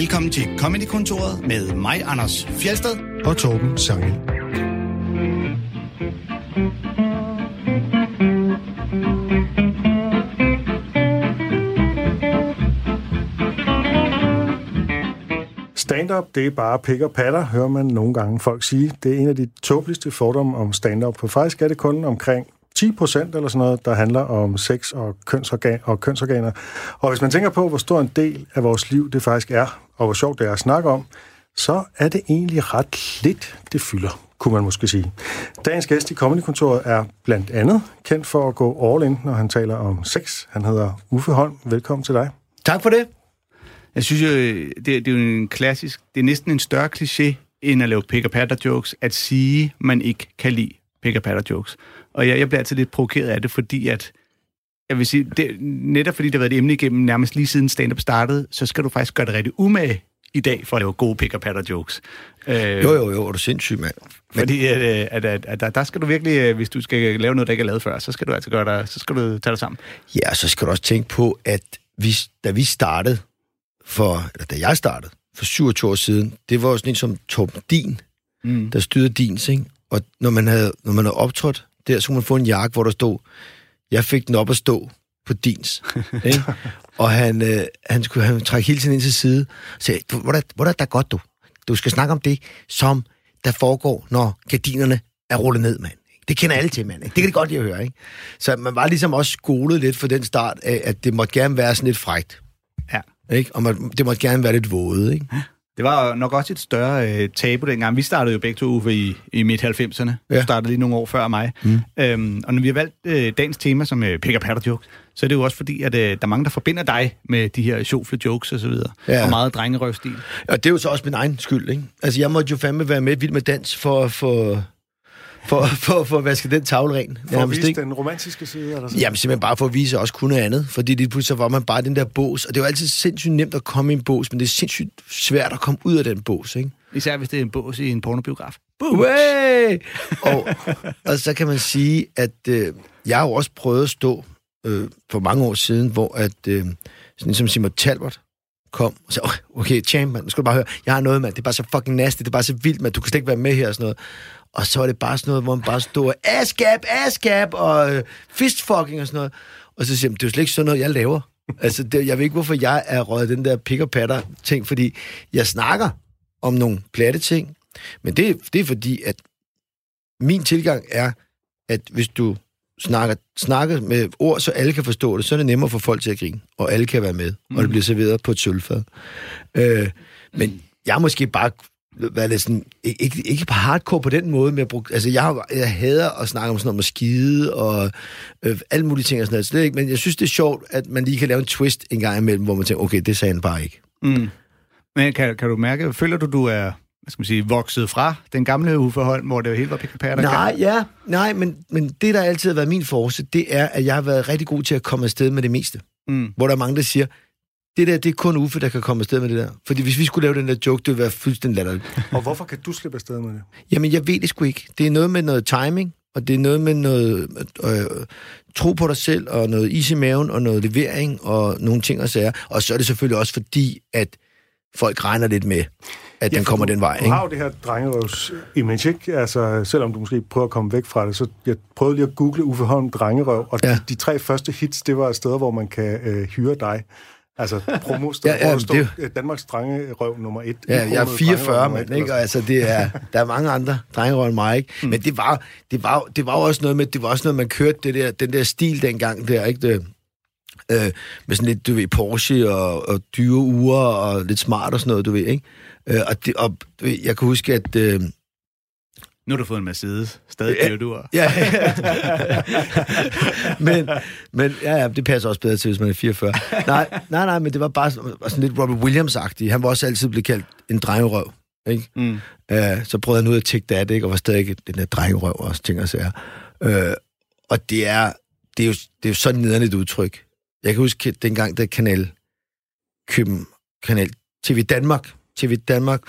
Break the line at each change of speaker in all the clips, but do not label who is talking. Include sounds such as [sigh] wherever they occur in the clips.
Velkommen til Comedy-kontoret med mig, Anders Fjelsted.
og Torben Sangel. Stand-up, det er bare pik og patter, hører man nogle gange folk sige. Det er en af de tåbeligste fordomme om stand-up, for faktisk er det kun omkring 10 procent eller sådan noget, der handler om sex og, kønsorgan og kønsorganer. Og hvis man tænker på, hvor stor en del af vores liv det faktisk er, og hvor sjovt det er at snakke om, så er det egentlig ret lidt, det fylder, kunne man måske sige. Dagens gæst i Comedy-kontoret er blandt andet kendt for at gå all in, når han taler om sex. Han hedder Uffe Holm. Velkommen til dig.
Tak for det. Jeg synes jo, det, det er jo en klassisk, det er næsten en større kliché, end at lave pick patter jokes, at sige, man ikke kan lide pick patter jokes. Og jeg, jeg bliver altid lidt provokeret af det, fordi at, jeg vil sige, det, netop fordi det har været et emne igennem nærmest lige siden stand-up startede, så skal du faktisk gøre det rigtig umage i dag for at lave gode pick patter jokes. Øh,
Jo, jo, jo, er du sindssyg, mand.
Fordi at, øh, at, at, at der, der skal du virkelig, øh, hvis du skal lave noget, der ikke er lavet før, så skal du altså gøre dig, så skal du tage dig sammen.
Ja, så skal du også tænke på, at vi, da vi startede, for, eller da jeg startede, for 27 år siden, det var sådan en som Torben Din,
Mm.
der styrede Dins, ikke? Og når man havde, når man havde optrådt, der så kunne man få en jakke, hvor der stod, jeg fik den op at stå på Dins. [laughs] ikke? Og han, øh, han skulle han trække hele tiden ind til side og sagde, "Du, hvor er, hvor er der godt, du? Du skal snakke om det, som der foregår, når gardinerne er rullet ned, mand. Det kender alle til, mand. Ikke? Det kan det godt lide at høre, ikke? Så man var ligesom også skolet lidt for den start af, at det måtte gerne være sådan lidt frægt.
Ja.
Ikke? Og man, det måtte gerne være lidt våde, ikke?
Det var nok også et større øh, tabu dengang. Vi startede jo begge to Uffe, i, i midt-90'erne.
Ja.
Du startede lige nogle år før mig. Mm. Øhm, og når vi har valgt øh, dagens tema som øh, pick patter jokes, så er det jo også fordi, at øh, der er mange, der forbinder dig med de her sjofle jokes og så videre.
Ja.
Og meget drengerøvstil.
Og det er jo så også min egen skyld, ikke? Altså, jeg måtte jo fandme være med Vild med Dans for at få... For, for, for at vaske den tavle ren.
For at vise
ikke?
den romantiske side, eller sådan.
Jamen simpelthen bare for at vise, også kunne noget andet. Fordi lige pludselig så var man bare den der bås. Og det er jo altid sindssygt nemt at komme i en bås, men det er sindssygt svært at komme ud af den bås, ikke?
Især hvis det er en bås i en pornobiograf.
Way! og, og så kan man sige, at øh, jeg har jo også prøvet at stå øh, for mange år siden, hvor at, øh, sådan som Simon Talbot kom og sagde, "Åh, okay, champ, man, nu skal du bare høre, jeg har noget, mand, det er bare så fucking nasty, det er bare så vildt, man, du kan slet ikke være med her og sådan noget. Og så var det bare sådan noget, hvor man bare stod, askab, askab, og øh, fistfucking og sådan noget. Og så siger man, det er jo slet ikke sådan noget, jeg laver. altså, det, jeg ved ikke, hvorfor jeg er røget den der pick og patter ting, fordi jeg snakker om nogle platte ting, men det, det er fordi, at min tilgang er, at hvis du snakker, snakker med ord, så alle kan forstå det, så er det nemmere for folk til at grine, og alle kan være med, mm. og det bliver serveret på et sølvfad. Øh, men jeg har måske bare været lidt sådan, ikke, ikke på hardcore på den måde, men jeg, brug, altså jeg, jeg hader at snakke om sådan noget med skide og øh, alle mulige ting og sådan noget, er ikke, men jeg synes, det er sjovt, at man lige kan lave en twist en gang imellem, hvor man tænker, okay, det sagde han bare ikke.
Mm. Men kan, kan du mærke, føler du, du er hvad skal man sige, vokset fra den gamle Uffe Holm, hvor det jo helt var pick og patter?
Nej, ja, nej, men, men det, der altid har været min force, det er, at jeg har været rigtig god til at komme afsted med det meste.
Mm.
Hvor der er mange, der siger, det der, det er kun Uffe, der kan komme afsted med det der. Fordi hvis vi skulle lave den der joke, det ville være fuldstændig latterligt. [laughs]
Og hvorfor kan du slippe afsted med det?
Jamen, jeg ved det sgu ikke. Det er noget med noget timing, og det er noget med noget øh, tro på dig selv, og noget is i maven, og noget levering, og nogle ting og sager. Og så er det selvfølgelig også fordi, at folk regner lidt med, at den
for
kommer
du,
den vej.
Du
Ikke?
har jo det her drengerøvs image, ikke? Altså, selvom du måske prøver at komme væk fra det, så jeg prøvede lige at google Uffe Holm drengerøv, og
Ja.
de, de tre første hits, det var steder, hvor man kan øh, hyre dig. Altså, promosted,
Ja,
ja, der
det-
øh, Danmarks drengerøv nummer et.
Ja, jeg er
Ikronet
44,
drengerøv
mand, ikke? Og altså, det er, [laughs] der er mange andre drengerøv end mig, ikke? Men det var, det var, det var også noget med, det var også noget, man kørte det der, den der stil dengang der, ikke? Det, øh, med sådan lidt, du ved, Porsche og, og dyre uger og lidt smart og sådan noget, du ved, ikke? Øh, og, det, og du ved, jeg kan huske, at... Øh,
Nu har du fået en Mercedes. Stadig
Ja.
dyr, du er.
ja, [laughs] men, men ja, ja, det passer også bedre til, hvis man er 44. Nej, nej, nej, men det var bare sådan, sådan lidt Robert Williams-agtigt. Han var også altid blevet kaldt en drengerøv, ikke?
Mm.
Øh, så prøvede han ud at tække det, ikke? og var stadig den der drengerøv og ting og sager. Øh, og det er, det, er jo, det er jo sådan nederne et udtryk. Jeg kan huske dengang, da Kanal, Køben, Kanal TV Danmark, TV Danmark,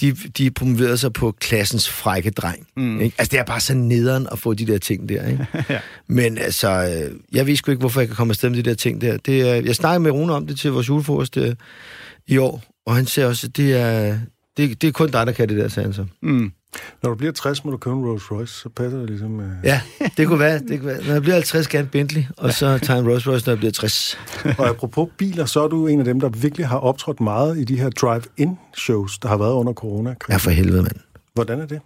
de, de promoverede sig på klassens frække dreng.
Mm.
Ikke? Altså, det er bare så nederen at få de der ting der, ikke? [laughs]
Ja.
Men altså, øh, jeg ved sgu ikke, hvorfor jeg kan komme afsted med de der ting der. Det, er- jeg snakkede med Rune om det til vores julefrokost øh, i år, Og han siger også, at det er, det, det er kun dig, der kan det der, sagde han så.
Mm.
Når du bliver 60, må du købe en Rolls Royce, så passer det ligesom... Øh...
Ja, det kunne være. Det kunne være. Når jeg bliver 50, skal jeg en Bentley, og så tager en Rolls Royce, når jeg bliver 60.
Og apropos biler, så er du en af dem, der virkelig har optrådt meget i de her drive-in-shows, der har været under corona.
Ja, for helvede, mand.
Hvordan er det?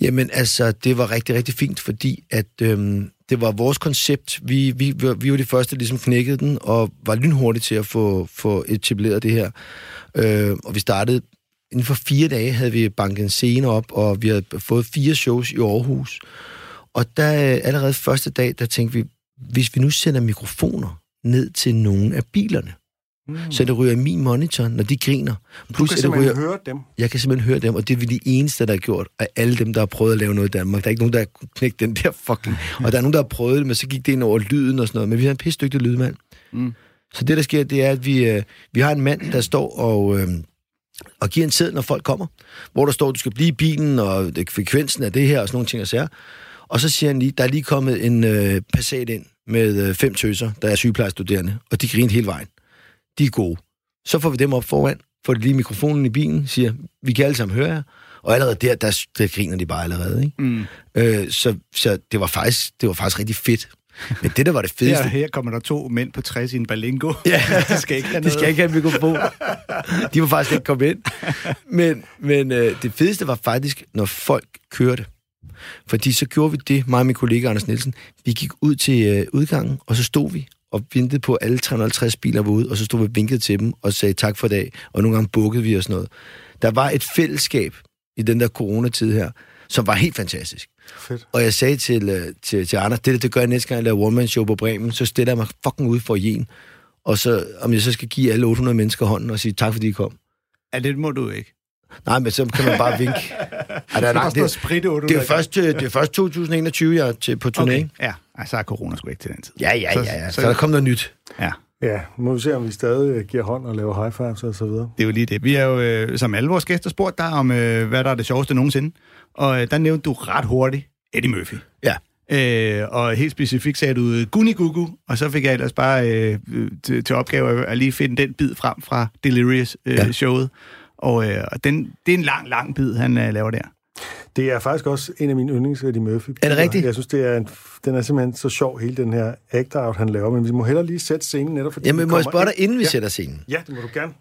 Jamen, altså, det var rigtig, rigtig fint, fordi at øhm, det var vores koncept. Vi, vi, vi var de første, der ligesom knækkede den, og var lynhurtige til at få, få etableret det her. Øh, og vi startede inden for fire dage havde vi banket en scene op, og vi havde fået fire shows i Aarhus. Og der øh, allerede første dag, der tænkte vi, hvis vi nu sender mikrofoner ned til nogle af bilerne, mm. så det ryger i min monitor, når de griner.
Plus, du kan simpelthen ryger, høre dem?
Jeg kan simpelthen høre dem, og det er vi de eneste, der har gjort, af alle dem, der har prøvet at lave noget i Danmark. Der er ikke nogen, der har knækket den der fucking... [laughs] Og der er nogen, der har prøvet det, men så gik det ind over lyden og sådan noget. Men vi har en pisse dygtig lydmand. Mm. Så det, der sker, det er, at vi, øh, vi har en mand, der står og... Øh, og giver en tid, når folk kommer, hvor der står, at du skal blive i bilen, og frekvensen af det her, og sådan nogle ting og sager. Og så siger han lige, der er lige kommet en øh, Passat ind med øh, fem tøser, der er sygeplejestuderende, og de griner hele vejen. De er gode. Så får vi dem op foran, får de lige mikrofonen i bilen, siger, vi kan alle sammen høre jer. Og allerede der, der, der griner de bare allerede. Ikke? Mm. Øh, så, så det var faktisk det var faktisk rigtig fedt. Men det, der var det fedeste...
Her, her kommer der to mænd på 60 i en balingo.
Ja, [laughs] de skal ikke have, de skal ikke have mikrofon. De var faktisk ikke kommet ind. Men, men øh, det fedeste var faktisk, når folk kørte. Fordi så gjorde vi det, mig og min kollega Anders Nielsen. Vi gik ud til øh, udgangen, og så stod vi og ventede på, at alle 350 biler var ude, og så stod vi og vinkede til dem og sagde tak for dag, og nogle gange bukkede vi og sådan noget. Der var et fællesskab i den der coronatid her, som var helt fantastisk. Fedt. Og jeg sagde til, øh, til, til Anders, det, det gør jeg næste gang, jeg laver one-man-show på Bremen, så stiller jeg mig fucking ud for jen. Og så, om jeg så skal give alle 800 mennesker hånden og sige tak, fordi de kom.
Ja, det må du ikke.
Nej, men så kan man bare vinke. [laughs]
Ja, der er langt, det, det,
det, er først, øh, det er først 2021, jeg er til, på turné. Okay.
Ja, så er corona sgu ikke til den tid.
Ja, ja, ja. ja. Så, så, så der kommer noget nyt.
Ja.
Ja, må vi se, om vi stadig øh, giver hånd og laver high fives og så videre.
Det er jo lige det. Vi er jo, øh, som alle vores gæster, spurgt dig om, øh, hvad der er det sjoveste nogensinde. Og øh, der nævnte du ret hurtigt Eddie Murphy.
Ja.
Øh, og helt specifikt sagde du Guni Gugu, og så fik jeg ellers bare øh, til, til opgave at lige finde den bid frem fra Delirious-showet. Øh, ja. Og øh, den, det er en lang, lang bid, han øh, laver der.
Det er faktisk også en af mine yndlings Eddie Murphy.
Er det rigtigt?
Jeg synes, det er en, den er simpelthen så sjov, hele den her act-out, han laver. Men vi må heller lige sætte scenen netop, fordi
Jamen, må jeg spørge dig, inden vi ja. sætter scenen?
Ja, det må du gerne.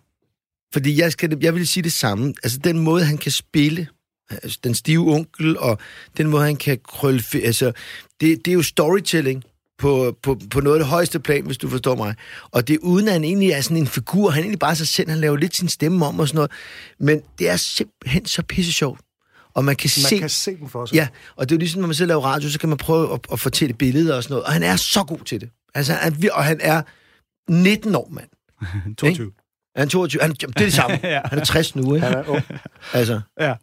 Fordi jeg, skal, jeg vil sige det samme. Altså, den måde, han kan spille altså, den stive onkel, og den måde, han kan krølle... Altså, det, det er jo storytelling på, på, på noget af det højeste plan, hvis du forstår mig. Og det er uden, at han egentlig er sådan en figur. Han er egentlig bare sig selv. Han laver lidt sin stemme om og sådan noget. Men det er simpelthen så pisse sjovt. Og man kan
man
se...
kan se den for sig.
Ja, og det er jo ligesom, når man selv laver radio, så kan man prøve at, at fortælle billeder og sådan noget. Og han er så god til det. Altså, han, og han er 19 år, mand. [laughs]
22.
Han er 22. Han, det er det samme. [laughs] ja. Han er 60 nu, ikke?
Han er ung. [laughs]
Altså.
Ja.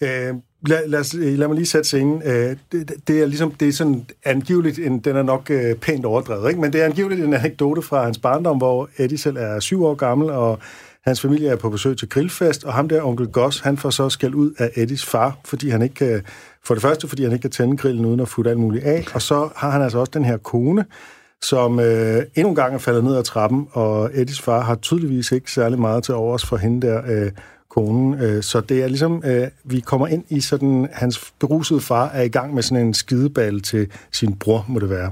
Øh, lad, lad, os, lad mig lige sætte scenen. Øh, det, det er ligesom, det er sådan angiveligt, en, den er nok øh, pænt overdrevet, ikke? men det er angiveligt en anekdote fra hans barndom, hvor Eddie selv er syv år gammel, og hans familie er på besøg til grillfest, og ham der, onkel Goss, han får så skæld ud af Eddies far, fordi han ikke kan, for det første, fordi han ikke kan tænde grillen uden at futte alt muligt af, og så har han altså også den her kone, som øh, endnu en gang er faldet ned ad trappen, og Eddies far har tydeligvis ikke særlig meget til overs for hende der, øh, konen. Øh, så det er ligesom, øh, vi kommer ind i sådan, hans berusede far er i gang med sådan en skideball til sin bror, må det være.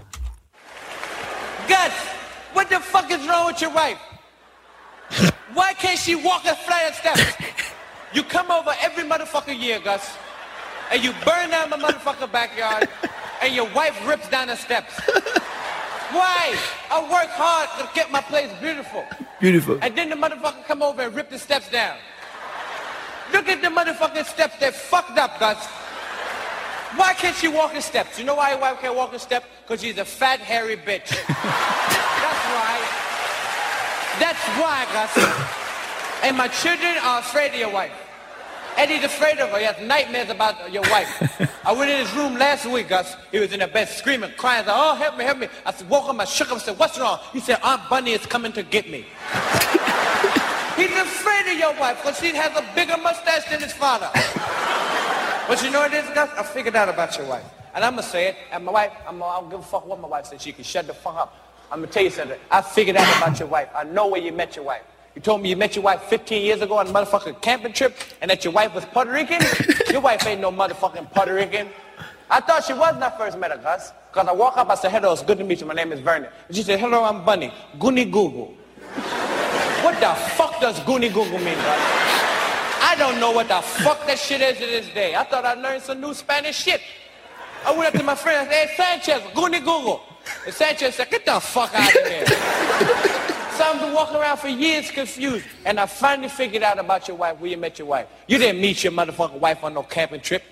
Gus, what the fuck is wrong with your wife? Why can't she walk a flight of steps? [laughs] You come over every motherfucker year, Gus, and you burn down my motherfucker backyard, and your wife rips down the steps. Why? I work hard to get my place beautiful.
Beautiful.
And then the motherfucker come over and rip the steps down. Look at the motherfucking steps. They're fucked up, Gus. Why can't she walk in steps? You know why your wife can't walk in steps? Because she's a fat, hairy bitch. [laughs] That's why. That's why, Gus. And my children are afraid of your wife. Eddie's afraid of her. He has nightmares about your wife. I went in his room last week, Gus. He was in the bed screaming, crying. Said, oh, help me, help me. I woke him, I shook him, I said, what's wrong? He said, Aunt Bunny is coming to get me. He's afraid of your wife because she has a bigger mustache than his father. but you know what it is, Gus? I figured out about your wife. And I'm going to say it. And my wife, I'm, I don't give a fuck what my wife said. She can shut the fuck up. I'm going to tell you something. I figured out about your wife. I know where you met your wife. You told me you met your wife 15 years ago on a motherfucking camping trip and that your wife was Puerto Rican? [laughs] your wife ain't no motherfucking Puerto Rican. I thought she was when I first met her, Gus. Because I walk up, I said, hello, it's good to meet you. My name is Vernon. And she said, hello, I'm Bunny. Goonie Google. what the fuck does Goonie Google mean, Gus? I don't know what the fuck that shit is to this day. I thought I learned some new Spanish shit. I went up to my friend and said, hey, Sanchez, Goonie Google. And Sanchez said, get the fuck out of here. [laughs] so I've been walking around for years confused. And I finally figured out about your wife, where you met your wife. You didn't meet your motherfucking wife on no camping trip.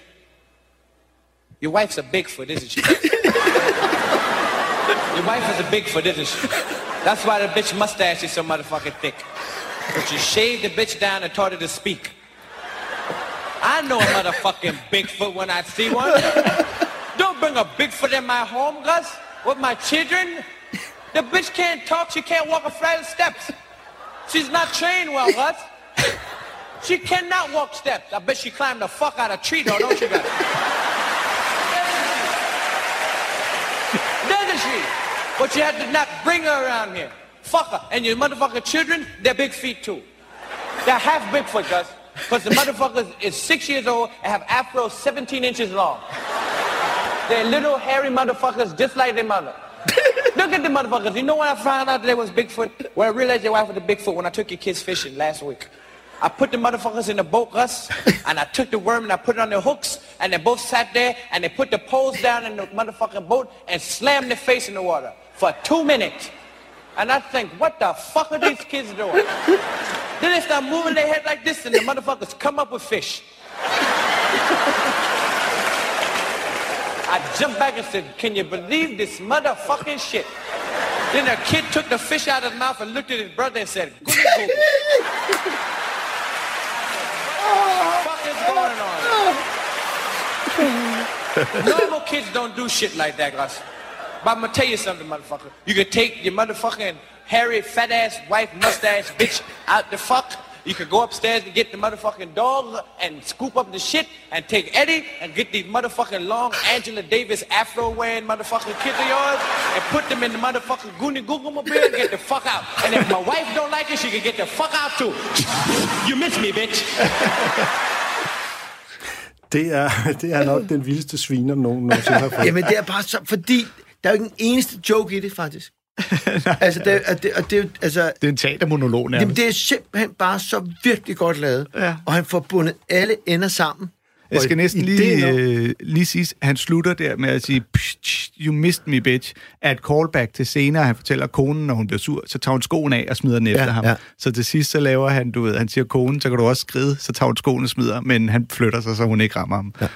Your wife's a Bigfoot, isn't she? [laughs] your wife is a Bigfoot, isn't she? That's why the bitch mustache is so motherfucking thick. But you shaved the bitch down and taught her to speak. I know a motherfucking Bigfoot when I see one. Don't bring a Bigfoot in my home, Gus, with my children. The bitch can't talk, she can't walk a flight of steps. She's not trained well, Gus. She cannot walk steps. I bet she climbed the fuck out of a tree though, don't you, Gus? Doesn't she? But you had to not bring her around here. Fuck her. And your motherfucking children, they're big feet too. They're half Bigfoot, Gus. Because the motherfuckers is six years old and have afros 17 inches long. They're little hairy motherfuckers just like their mother. [laughs] Look at the motherfuckers. You know when I found out that they was Bigfoot? When I realized your wife was a Bigfoot when I took your kids fishing last week. I put the motherfuckers in the boat, Gus, [laughs] and I took the worm and I put it on their hooks, and they both sat there, and they put the poles down in the motherfucking boat and slammed their face in the water for two minutes. And I think, what the fuck are these kids doing? [laughs] then they start moving their head like this, and the motherfuckers come up with fish. I jumped back and said, can you believe this motherfucking shit? Then a kid took the fish out of his mouth and looked at his brother and said, Google Google. fuck is going on? Normal kids don't do shit like that, Gus. But I'm gonna tell you something, motherfucker. You can take your motherfucking hairy, fat ass wife, mustache, bitch out the fuck. You could go upstairs and get the motherfucking dog and scoop up the shit and take Eddie and get these motherfucking long Angela Davis afro wearing motherfucking kids of yours and put them in the motherfucking Goonie Google mobile and get the fuck out. And if my wife don't like it, she can get the fuck out too. You miss me, bitch.
Det er, [laughs] det er nok den vildeste sviner, nogen nogensinde har fået.
Jamen, det er bare så, fordi der er jo ikke en eneste joke i det, faktisk. [laughs] altså, det, og det, og det, er altså,
Det er en teatermonolog nærmest.
jamen, det er simpelthen bare så virkelig godt lavet.
Ja.
Og han får bundet alle ender sammen.
Jeg skal næsten lige, øh, lige sige, han slutter der med at sige, "Psh, you missed me, bitch, er et callback til senere, han fortæller konen, når hun bliver sur, så tager hun skoen af og smider den efter
Ja,
ham.
ja.
Så til sidst, så laver han, du ved, han siger konen, så kan du også skride, så tager hun skoen og smider, men han flytter sig, så hun ikke rammer ham. Ja.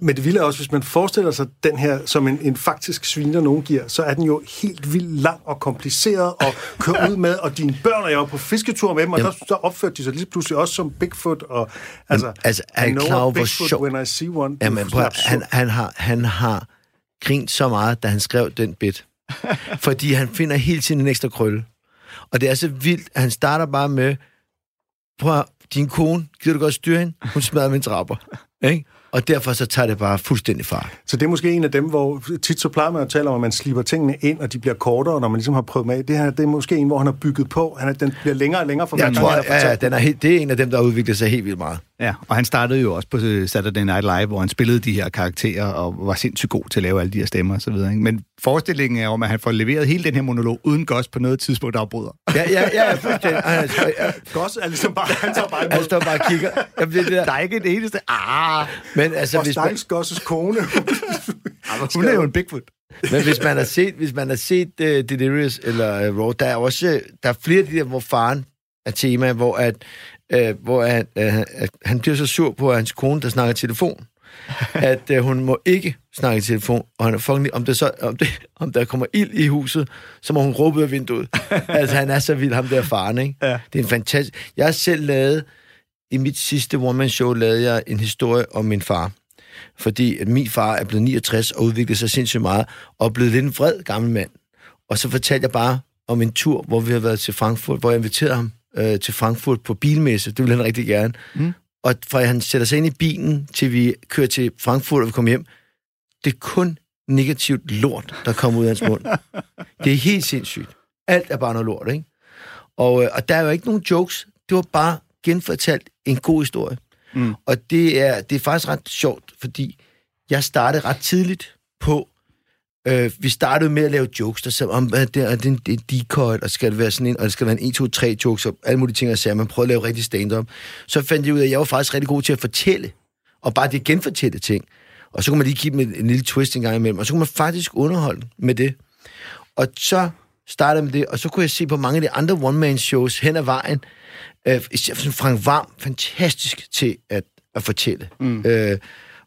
Men det vilde er også, hvis man forestiller sig den her som en, en faktisk sviner, nogen giver, så er den jo helt vildt lang og kompliceret at køre ud med, og dine børn er jo på fisketur med dem, og der, så opførte de sig lige pludselig også som Bigfoot, og altså,
altså, er
I know
klar
Bigfoot
sjov-
when I see one.
Jamen, prøv, han, han, har, han har grint så meget, da han skrev den bit. Fordi han finder hele tiden en ekstra krølle. Og det er så vildt, at han starter bare med, prøv din kone, gider du godt styre hende? Hun smadrer min trapper. Ikke? Og derfor så tager det bare fuldstændig fart.
Så det er måske en af dem, hvor tit så plejer man at tale om, at man slipper tingene ind, og de bliver kortere, når man ligesom har prøvet af. Det her det er måske en, hvor han har bygget på. Han er, den bliver længere og længere for hver
Jeg
gang,
tror,
han har
ja, ja,
fortalt
den er helt, det er en af dem, der har udviklet sig helt vildt meget.
Ja, og han startede jo også på øh, Saturday Night Live, hvor han spillede de her karakterer og var sindssygt god til at lave alle de her stemmer osv. Men forestillingen er om, at han får leveret hele den her monolog uden Gus på noget tidspunkt afbryder.
Ja, ja, ja, fuldstændig. [laughs]
Goss er ligesom bare, han tager bare
han står bare og kigger. Jamen, det er det der.
Der er ikke et eneste... Ah,
Men altså,
Og
hvis man,
Gosses kone. [laughs]
hun er jo en Bigfoot.
Men hvis man har set, hvis man har set uh, Delirious eller uh, Raw, der er også der er flere af de der, hvor faren er tema, hvor at, uh, hvor uh, at han bliver så sur på, hans kone, der snakker telefon, [laughs] at uh, hun må ikke snakke i telefon, og han er fucking, om, det så, om, det, om der kommer ild i huset, så må hun råbe ud af vinduet. [laughs] altså, han er så vild, ham der faren, ikke?
Ja.
Det er en fantastisk... Jeg har selv lavet, i mit sidste one-man-show, lavede jeg en historie om min far fordi at min far er blevet 69 og udviklet sig sindssygt meget, og er blevet lidt en vred gammel mand. Og så fortalte jeg bare om en tur, hvor vi har været til Frankfurt, hvor jeg inviterede ham øh, til Frankfurt på bilmesse. Det ville han rigtig gerne. Mm. Og fra han sætter sig ind i bilen, til vi kører til Frankfurt, og vi kommer hjem, det er kun negativt lort, der kommer ud af hans mund. [laughs] Det er helt sindssygt. Alt er bare noget lort, ikke? Og, øh, og der er jo ikke nogen jokes. Det var bare genfortalt en god historie.
Mm.
Og det er, det er faktisk ret sjovt, fordi jeg startede ret tidligt på... Øh, vi startede med at lave jokes, der sagde, om hvad er det, er det en, en decoy, og skal det være sådan en, og det skal være en 1, 2, 3 jokes, og alle mulige ting, jeg sagde, man prøvede at lave rigtig stand-up. Så fandt jeg ud af, at jeg var faktisk rigtig god til at fortælle, og bare det genfortælle ting. Og så kunne man lige give dem en, en lille twist en gang imellem, og så kunne man faktisk underholde med det. Og så startede jeg med det, og så kunne jeg se på mange af de andre one-man-shows hen ad vejen. Øh, Frank Varm, fantastisk til at, at fortælle. Mm. Øh,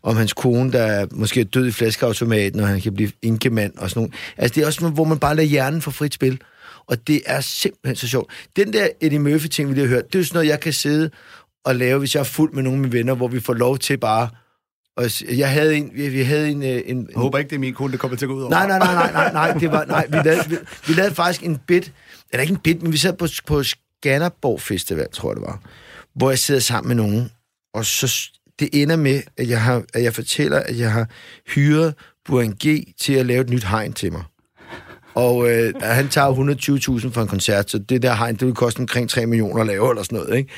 om hans kone, der måske er død i flaskeautomaten, og han kan blive inkemand og sådan noget. Altså, det er også noget, hvor man bare lader hjernen få frit spil. Og det er simpelthen så sjovt. Den der Eddie Murphy-ting, vi lige har hørt, det er jo sådan noget, jeg kan sidde og lave, hvis jeg er fuld med nogle af mine venner, hvor vi får lov til bare... Og jeg havde en... Vi, vi havde en, øh, en,
Jeg håber ikke, det er min kone, der kommer til at gå ud over.
Nej, nej, nej, nej, nej, nej, det var, nej, vi lavede, vi, vi lavede faktisk en bit, eller ikke en bit, men vi sad på, på Skanderborg Festival, tror jeg det var, hvor jeg sidder sammen med nogen, og så det ender med, at jeg, har, at jeg fortæller, at jeg har hyret Buren G til at lave et nyt hegn til mig. Og øh, han tager 120.000 for en koncert, så det der hegn, det vil koste omkring 3 millioner at lave, eller sådan noget, ikke?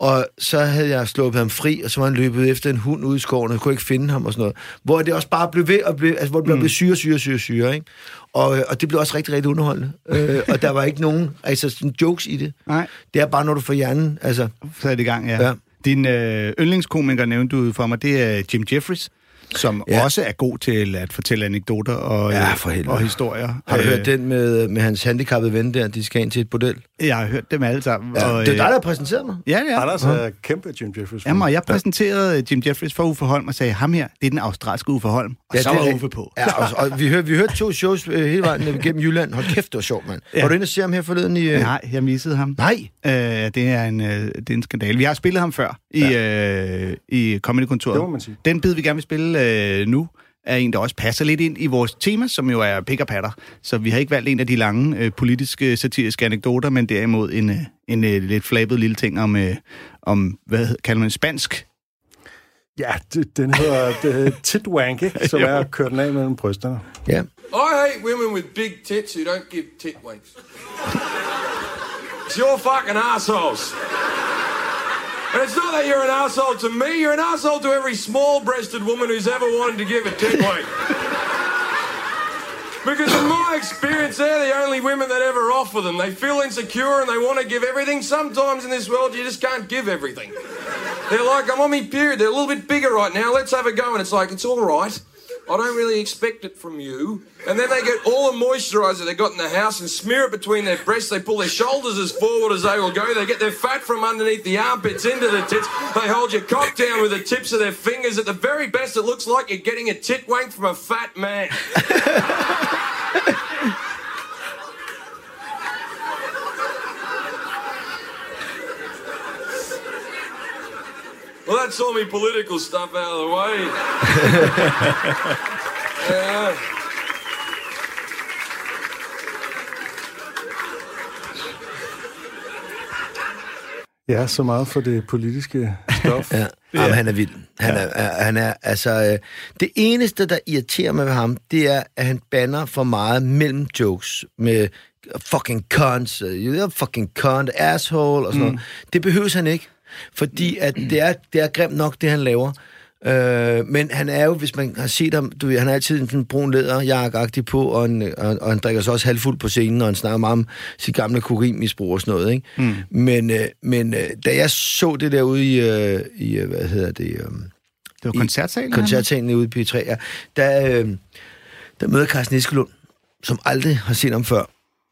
Og så havde jeg sluppet ham fri, og så var han løbet efter en hund ude i skoven, og jeg kunne ikke finde ham og sådan noget. Hvor det også bare blev ved at blive, altså hvor det blev mm. syre, syre, syre, syre, ikke? Og, øh, og det blev også rigtig, rigtig underholdende. øh, og der var ikke nogen altså, sådan jokes i det.
Nej,
Det er bare, når du får hjernen, altså...
sat i gang, ja.
Ja.
Din øh, yndlingskomiker, nævnte du for mig, det er Jim Jeffries, som
Ja.
ja. også er god til at fortælle anekdoter og,
Ja,
øh,
for helvede.
og historier.
Har du
Øh,
hørt den med, med hans handicappede ven der, de skal ind til et bordel?
Jeg har hørt dem alle sammen.
Ja,
og,
det er
øh,
dig, der har præsenteret mig.
Ja, ja.
Anders er kæmpe Jim Jeffries.
Jamen, og jeg præsenterede Jim Jeffries for Uffe Holm og sagde, ham her, det er den australske Uffe Holm. Og ja, så
det
var
er-
Uffe på.
Ja, og, og vi, hørte, vi hørte to shows øh, hele vejen ned gennem Jylland. Hold kæft, det var sjovt, mand. Ja.
Ja.
Var du inde og se ham her forleden i... Øh...
Nej, jeg missede ham.
Nej.
Øh, det, er en, øh, det er en skandale. Vi har spillet ham før i, ja. øh, i Comedy-kontoret.
Det må man sige.
Den bid, vi gerne vil spille øh, nu, er en, der også passer lidt ind i vores tema, som jo er og patter. Så vi har ikke valgt en af de lange øh, politiske, satiriske anekdoter, men derimod en, øh, en øh, lidt flabet lille ting om, øh, om hvad kalder man spansk?
Ja, det, den hedder det, titwank, ikke? [laughs] som er at køre den af mellem brysterne.
Ja.
I hate women with big tits who don't give tit winks. It's your fucking assholes. And it's not that you're an asshole to me, you're an asshole to every small breasted woman who's ever wanted to give a tit wink. Because in my experience, they're the only women that ever offer them. They feel insecure and they want to give everything. Sometimes in this world, you just can't give everything. They're like, I'm on my period. They're a little bit bigger right now. Let's have a go. And it's like, it's all right. I don't really expect it from you. And then they get all the moisturizer they got in the house and smear it between their breasts. They pull their shoulders as forward as they will go. They get their fat from underneath the armpits into the tits. They hold your cock down with the tips of their fingers. At the very best, it looks like you're getting a tit wank from a fat man. [laughs] Well, that's all me political stuff out of the way. [laughs] yeah.
Ja, så meget for det politiske stof. [laughs]
Ja, Jamen, han er vild. Han er, er, han er, altså, øh, det eneste, der irriterer mig ved ham, det er, at han banner for meget mellem jokes med fucking cunts, uh, you're a fucking cunt, asshole og sådan mm. noget. Det behøves han ikke, fordi at det, er, det er grimt nok, det han laver. Øh, men han er jo, hvis man har set ham, du ved, han har altid en sådan brun læderjakke på, og, en, og, og han drikker sig også halvfuld på scenen, og han snakker meget om sit gamle kokainmisbrug og sådan noget, ikke? Mm. Men, øh, men øh, da jeg så det der ude i, øh, i øh, hvad hedder det, øh,
Det var koncertsalen?
koncertsalen ude i P3, ja, der, øh, der møder Carsten Eskelund, som aldrig har set ham før,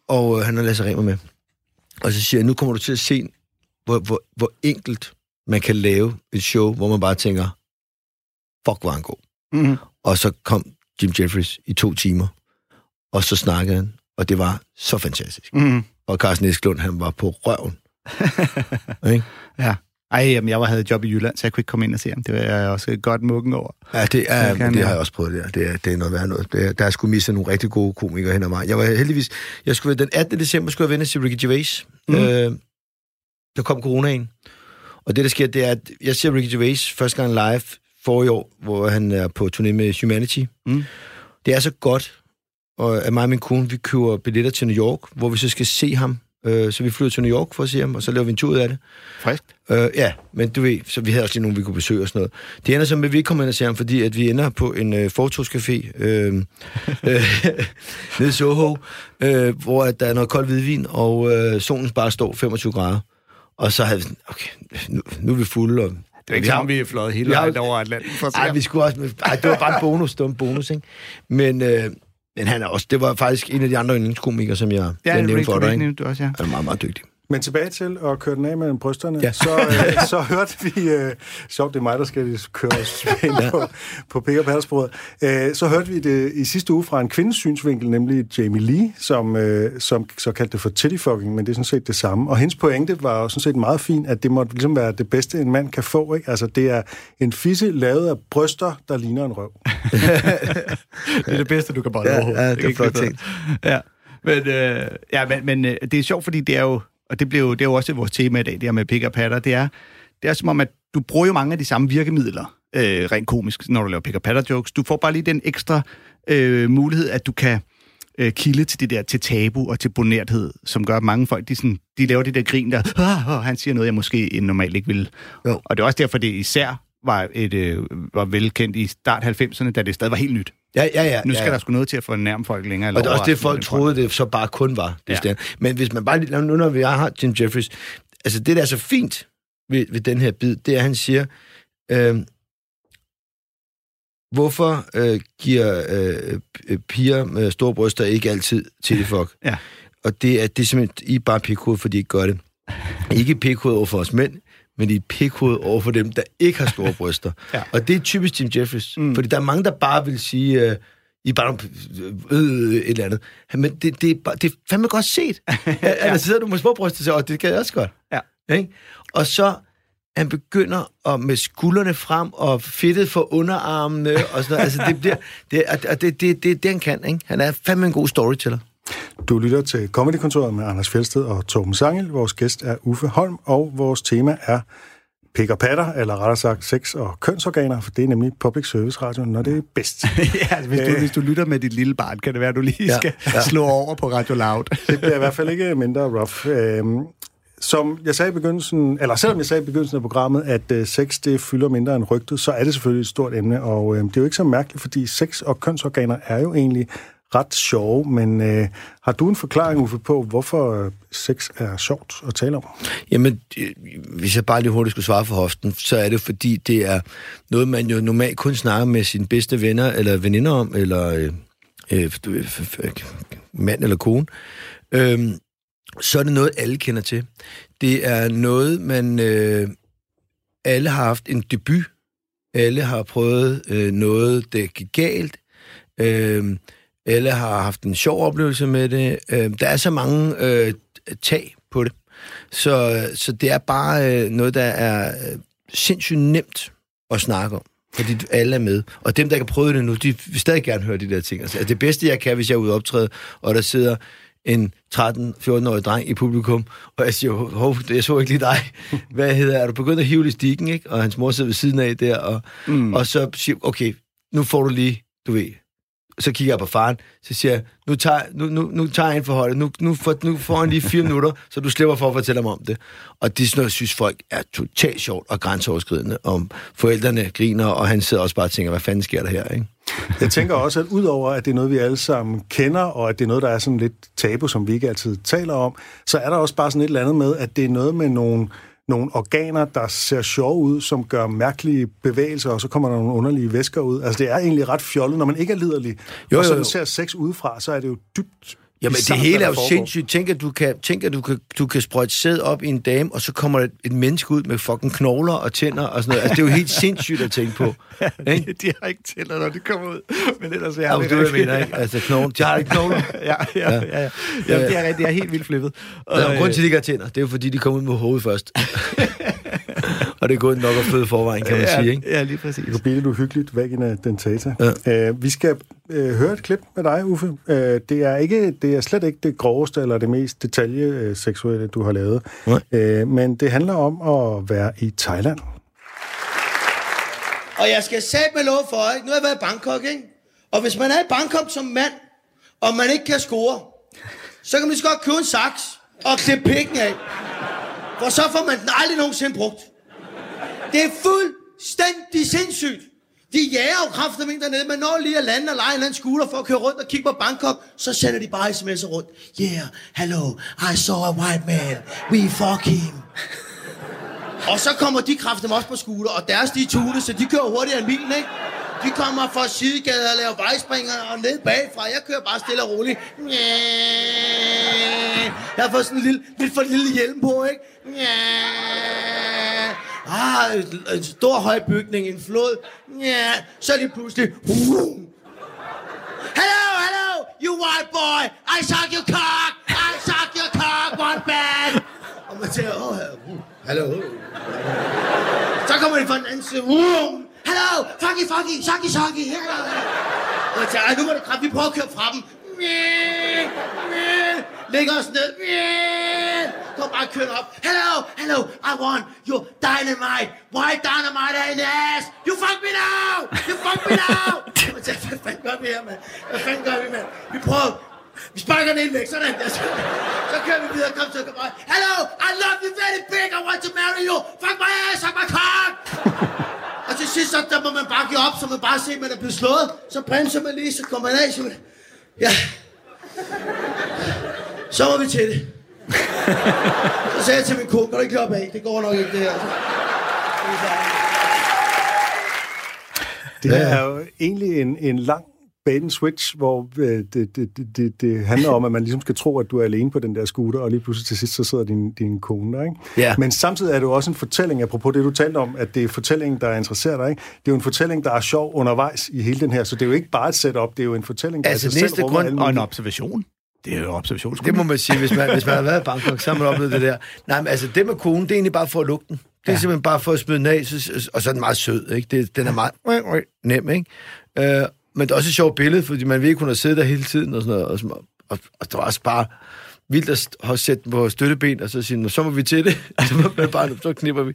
og øh, han har Lasse Remer med. Og så siger jeg, nu kommer du til at se, hvor, hvor, hvor enkelt man kan lave et show, hvor man bare tænker, fuck, er han god.
Mm-hmm.
Og så kom Jim Jeffries i to timer, og så snakkede han, og det var så fantastisk.
Mm-hmm.
Og Carsten Eskelund, han var på røven. [laughs] Ikke?
Ja. Ej, jamen, jeg var, havde et job i Jylland, så jeg kunne ikke komme ind og se ham. Det var jeg også godt mukken over.
Ja, det, er, det har jeg også prøvet der. Det er, det er noget værd noget. Det er, der er sgu misset nogle rigtig gode komikere hen ad mig. Jeg var heldigvis... Jeg skulle, den 18. december skulle jeg vende til Ricky Gervais. Mm. Øh, der kom coronaen. Og det, der sker, det er, at jeg ser Ricky Gervais første gang live for i år, hvor han er på turné med Humanity.
Mm.
Det er så godt, og at mig og min kone, vi køber billetter til New York, hvor vi så skal se ham Øh, så vi flyttede til New York for at se ham, og så lavede vi en tur ud af det.
Friskt.
Øh, ja, men du ved, så vi havde også lige nogen, vi kunne besøge og sådan noget. Det ender så med, at vi ikke kommer ind og ser ham, fordi at vi ender på en øh, fortogscafé øh, [laughs] øh, nede i Soho, øh, hvor at der er noget koldt hvidvin, og øh, solen bare står 25 grader. Og så havde vi sådan, okay, nu, nu er vi fulde, og
Det er ikke sammen, vi er fløjet hele vejen over Atlanten for at se
ej,
ham.
vi skulle også... Ej, det var bare en bonus, en bonus, ikke? Men, øh, men han er også... Det var faktisk en af de andre yndlingskomikere, som jeg,
Ja,
nævnte for dig, ikke?
nævnte du også, ja.
Han er meget, meget dygtig.
Men tilbage til at køre den af mellem brysterne, ja. Så, øh, [laughs] så hørte vi... Øh, sjovt, det er mig, der skal køre os [laughs] ind ja. på, på Pick Up. Øh, så hørte vi det i sidste uge fra en kvindes synsvinkel, nemlig Jamie Lee, som, øh, som så kaldte det for tittyfucking, men det er sådan set det samme. Og hendes pointe var jo sådan set meget fin, at det måtte ligesom være det bedste, en mand kan få. Ikke? Altså, det er en fisse lavet af bryster, der ligner en røv. [laughs]
Det er det bedste, du kan bolle
Ja,
overhovedet.
ja, det er flot tænkt.
Ja, men, øh, ja, men, men øh, det er sjovt, fordi det er jo, og det, blev, det er jo også vores tema i dag, det her med pick up patter, det er, det er som om, at du bruger jo mange af de samme virkemidler, øh, rent komisk, når du laver pick up patter jokes. Du får bare lige den ekstra øh, mulighed, at du kan øh, kilde til det der, til tabu og til bonerthed, som gør, at mange folk, de, sådan, de laver det der grin der, ah, oh, han siger noget, jeg måske normalt ikke ville.
Jo.
Og det er også derfor, det især var, et, øh, var velkendt i start 90'erne, da det stadig var helt nyt.
Ja, ja, ja.
Nu skal
ja.
der sgu noget til at fornærme folk længere.
Og det er også det, folk troede, det så bare kun var. Det
Ja.
ja. Men hvis man bare lige... Nu når vi har Jim Jeffries... Altså, det, der er så fint ved, ved den her bid, det er, at han siger... Øh, hvorfor øh, giver øh, øh, piger med store bryster ikke altid til det fuck? [laughs]
Ja.
Og det er, det er simpelthen... I er bare pikhoved, fordi I ikke gør det. [laughs] Ikke pikhoved over for os mænd, men I er pikhoved over for dem, der ikke har store [laughs] bryster.
Ja.
Og det er typisk Jim Jeffries. Mm. Fordi der er mange, der bare vil sige... Øh, I er bare nogle- øh, et eller andet. Men det, det, er, bare, det er fandme godt set. [laughs] ja. Der sidder du med små bryster og siger, "Åh, det kan jeg også godt.
Ja.
Ikke? Og så han begynder at, med skuldrene frem og fedtet for underarmene og sådan noget. Altså, det bliver... Det, og det, det, det, det, det, han kan, ikke? Han er fandme en god storyteller.
Du lytter til Comedykontoret med Anders Fjeldsted og Torben Sangel. Vores gæst er Uffe Holm, og vores tema er pik og patter, eller rettere sagt sex og kønsorganer, for det er nemlig public service radio, når det er bedst. [laughs]
ja, altså, hvis, du,
Øh.
hvis du lytter med dit lille barn, kan det være, at du lige
Ja,
skal
ja.
slå over på Radio Loud. [laughs]
Det bliver i hvert fald ikke mindre rough. Øhm, som jeg sagde i begyndelsen, eller selvom jeg sagde i begyndelsen af programmet, at øh, sex det fylder mindre end rygtet, så er det selvfølgelig et stort emne, og øh, det er jo ikke så mærkeligt, fordi sex og kønsorganer er jo egentlig ret sjove, men øh, har du en forklaring, Uffe, på, hvorfor øh, sex er sjovt at tale om?
Jamen, øh, hvis jeg bare lige hurtigt skulle svare for hoften, så er det fordi, det er noget, man jo normalt kun snakker med sine bedste venner eller veninder om, eller øh, øh, mand eller kone. Øhm, så er det noget, alle kender til. Det er noget, man... Øh, alle har haft en debut. Alle har prøvet øh, noget, der gik galt. Øh, alle har haft en sjov oplevelse med det. Øh, der er så mange øh, tag på det. Så, så det er bare øh, noget, der er øh, sindssygt nemt at snakke om. Fordi alle er med. Og dem, der ikke har prøvet det nu, de vil stadig gerne høre de der ting. Altså, det bedste, jeg kan, hvis jeg er ude og optræde, og der sidder en 13-14-årig dreng i publikum, og jeg siger, hov, jeg så ikke lige dig. [laughs] Hvad hedder, er du begyndt at hive elastikken, ikke? Og hans mor sidder ved siden af der, og, mm. og så siger okay, nu får du lige, du ved, så kigger jeg på faren, så siger jeg, nu tager, nu, nu, nu tager jeg en forholdet, nu, nu, får, nu får han lige fire [laughs] minutter, så du slipper for at fortælle ham om det. Og det er sådan noget, synes folk er totalt sjovt og grænseoverskridende, om forældrene griner, og han sidder også bare og tænker, hvad fanden sker der her, ikke? [laughs]
Jeg tænker også, at udover at det er noget, vi alle sammen kender, og at det er noget, der er sådan lidt tabu, som vi ikke altid taler om, så er der også bare sådan et eller andet med, at det er noget med nogle, nogle organer, der ser sjove ud, som gør mærkelige bevægelser, og så kommer der nogle underlige væsker ud. Altså, det er egentlig ret fjollet, når man ikke er liderlig.
Jo,
og så
jo, jo.
man ser sex udefra, så er det jo dybt
Jamen, det hele er jo sindssygt. Tænk, at du kan, tænk, at du kan, du kan sprøjte sæd op i en dame, og så kommer et, et menneske ud med fucking knogler og tænder og sådan noget. Altså, det er jo helt [laughs] sindssygt at tænke på. Ikke?
de har ikke tænder, når de kommer ud. Men ellers er
Ja,
det
du, jeg mener, ikke? Altså, knogler. De har ikke knogler.
ja, [laughs] ja, ja. ja, ja. Jamen, det er rigtigt. Jeg er helt vildt flippet. Og,
Og, Grunden til, at de ikke har tænder, det er jo fordi, de kommer ud med hovedet først. [laughs] og det er gået nok at føde forvejen, kan man
ja,
sige, ikke?
Ja, lige præcis.
Det kunne blive lidt uhyggeligt, vagina dentata.
Ja.
Øh, vi skal øh, høre et klip med dig, Uffe. Øh, det, er ikke, det er slet ikke det groveste eller det mest detaljeseksuelle, du har lavet.
Nej.
Øh, men det handler om at være i Thailand.
Og jeg skal sætte med lov for, ikke? Nu har jeg været i Bangkok, ikke? Og hvis man er i Bangkok som mand, og man ikke kan score, så kan man lige så godt købe en saks, og klippe pikken af. For så får man den aldrig nogensinde brugt. Det er fuldstændig sindssygt. De jager jo kraftigt med dernede, men når lige at lande og lege en eller anden for at køre rundt og kigge på Bangkok, så sender de bare sms'er rundt. Yeah, hello, I saw a white man. We fuck him. Og så kommer de kraftigt også på skuter, og deres de tune, så de kører hurtigere end bilen, ikke? De kommer fra sidegader og laver vejspringer og ned bagfra. Jeg kører bare stille og roligt. Jeg har fået sådan en lille, lidt for lille hjelm på, ikke? Ah, en, stor høj bygning, en flod. Ja, Så lige pludselig... Vroom. Hello, hello, you white boy. I suck your cock. I suck your cock, one man. Og man siger, åh, oh, hallo. Så kommer det fra den anden side. Hello, fucky, fucky, sucky, sucky. Hello. Og jeg siger, nu må du kraft, vi prøver at køre fra dem. Lægger os ned. Kom bare kørende op. Hello, hello, I want your dynamite. Why dynamite in the ass. You fuck me now. You fuck me now. Jeg [laughs] tænker, hvad fanden gør vi her, mand? Hvad fanden gør vi, mand? Vi prøver. Vi sparker den ind væk, sådan der. Så, [laughs] så kører vi videre, kom så, kom bare. Hello, I love you very big, I want to marry you. Fuck my ass, fuck my cock. Og til sidst, så der må man bare give op, så man bare ser, at man er blevet slået. Så bremser man lige, så kommer man af, så man... Ja. Så var vi til det. [laughs] Så sagde jeg til min kone, kan du ikke kloppe af? Det går nok ikke, det her.
Det er jo egentlig en, en lang bait and switch, hvor øh, det, det, det, det, handler om, at man ligesom skal tro, at du er alene på den der scooter, og lige pludselig til sidst, så sidder din, din kone der, ikke?
Ja.
Men samtidig er det jo også en fortælling, apropos det, du talte om, at det er fortællingen, der interesserer dig, ikke? Det er jo en fortælling, der er sjov undervejs i hele den her, så det er jo ikke bare et setup, det er jo en fortælling, der
Altså,
i sig
næste
selv
grund-
Og en observation. Det er jo observation.
Det må man sige, hvis man, hvis man har været i Bangkok, så har man oplevet det der. Nej, men altså, det med konen, det er egentlig bare for at lukke den. Det er ja. simpelthen bare for at smide den af, så, og så er den meget sød, ikke? Det, den er meget nem, ikke? Øh, men det er også et sjovt billede, fordi man ved ikke, hun har siddet der hele tiden og sådan noget. Og, og, og, og det var også bare vildt at sætte den på støtteben, og så sige, "Nå, så må vi til det. så, må man bare, så knipper vi.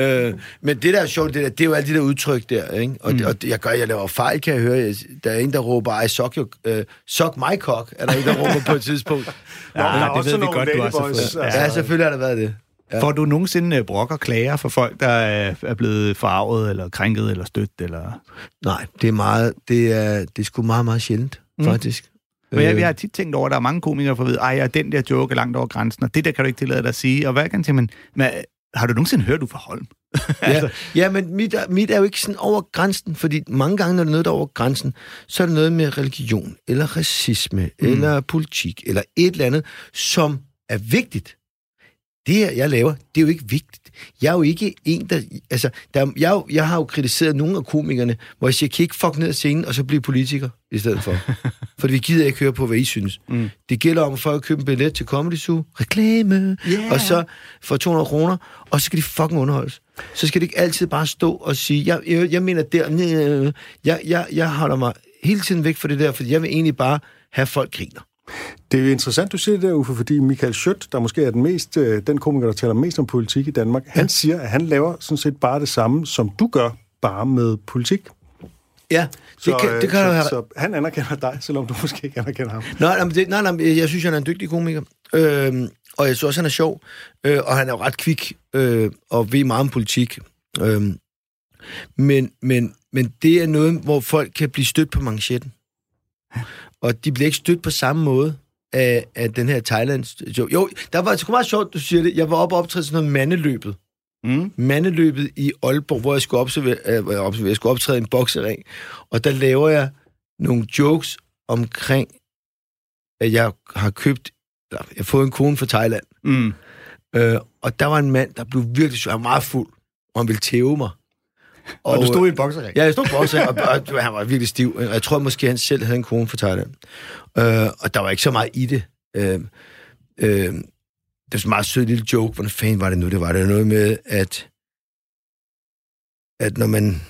Øh, men det der er sjovt, det, der, det er jo alle de der udtryk der, ikke? Og, mm. og jeg gør, jeg laver fejl, kan jeg høre. Jeg, der er en, der råber, I suck, your, uh, suck my cock, er der en, der råber på et tidspunkt. [laughs]
Nå, men der er
det
også
ved vi godt, du også har fået.
altså.
Ja, selvfølgelig har der været det.
Ja. Får du nogensinde øh, brok og klager for folk, der er er blevet forarvet, eller krænket, eller stødt? Eller...
Nej, det er meget, det er, det er sgu meget, meget sjældent, mm. faktisk.
Men jeg,
Øh,
jeg har tit tænkt over, at der er mange komikere, der vide, ej, ja, den der joke er langt over grænsen, og det der kan du ikke tillade dig at sige. Og hvad kan jeg men, men har du nogensinde hørt, du fra Holm? [laughs]
Ja, ja men mit, er- mit er jo ikke sådan over grænsen, fordi mange gange, når det er noget, der er over grænsen, så er det noget med religion, eller racisme, mm. eller politik, eller et eller andet, som er vigtigt. Det her, jeg laver, det er jo ikke vigtigt. Jeg er jo ikke en, der... Altså, der, er- jeg, jeg har jo kritiseret nogle af komikerne, hvor jeg siger, kan I ikke fuck ned af scenen, og så blive politiker i stedet for? [laughs] for vi gider ikke høre på, hvad I synes. Mm. Det gælder om, at folk køber en billet til Comedy Zoo, reklame,
Yeah.
og så for 200 kroner, og så skal de fucking underholdes. Så skal de ikke altid bare stå og sige, jeg, jeg, jeg mener der, jeg, jeg, jeg holder mig hele tiden væk fra det der, for jeg vil egentlig bare have folk griner.
Det er interessant, du siger det der, Uffe, fordi Michael Schødt, der måske er den, mest, øh, den komiker, der taler mest om politik i Danmark, han siger, at han laver sådan set bare det samme, som du gør, bare med politik.
Ja, det
Så,
kan,
øh,
det kan
så,
du have.
så han anerkender dig, selvom du [laughs] måske ikke anerkender ham.
Nej, nej, nej, nej, jeg synes, han er en dygtig komiker. Øhm, og jeg synes også, han er sjov. Øh, og han er jo ret kvik, øh, og ved meget om politik. Øhm, men, men, men det er noget, hvor folk kan blive stødt på manchetten. Og de bliver ikke stødt på samme måde af, af den her Thailands jo, jo, der var det meget sjovt, du siger det. Jeg var oppe og optræde sådan noget mandeløbet.
Mm.
Mandeløbet i Aalborg, hvor jeg skulle, observere, øh, hvor jeg, observere, jeg skulle optræde i en boksering. Og der laver jeg nogle jokes omkring, at jeg har købt, eller jeg har fået en kone fra Thailand.
Mm.
Øh, og der var en mand, der blev virkelig syg. Han var meget fuld, og han ville tæve mig.
Og, og du stod i en bokserring?
Ja, jeg stod på bokser, og, og, han var virkelig stiv. Og jeg tror måske, han selv havde en kone fra Thailand. Øh, og der var ikke så meget i det. Øh, øh, det var sådan en meget sød lille joke. Hvordan fanden var det nu, det var? Det var noget med, at, at når man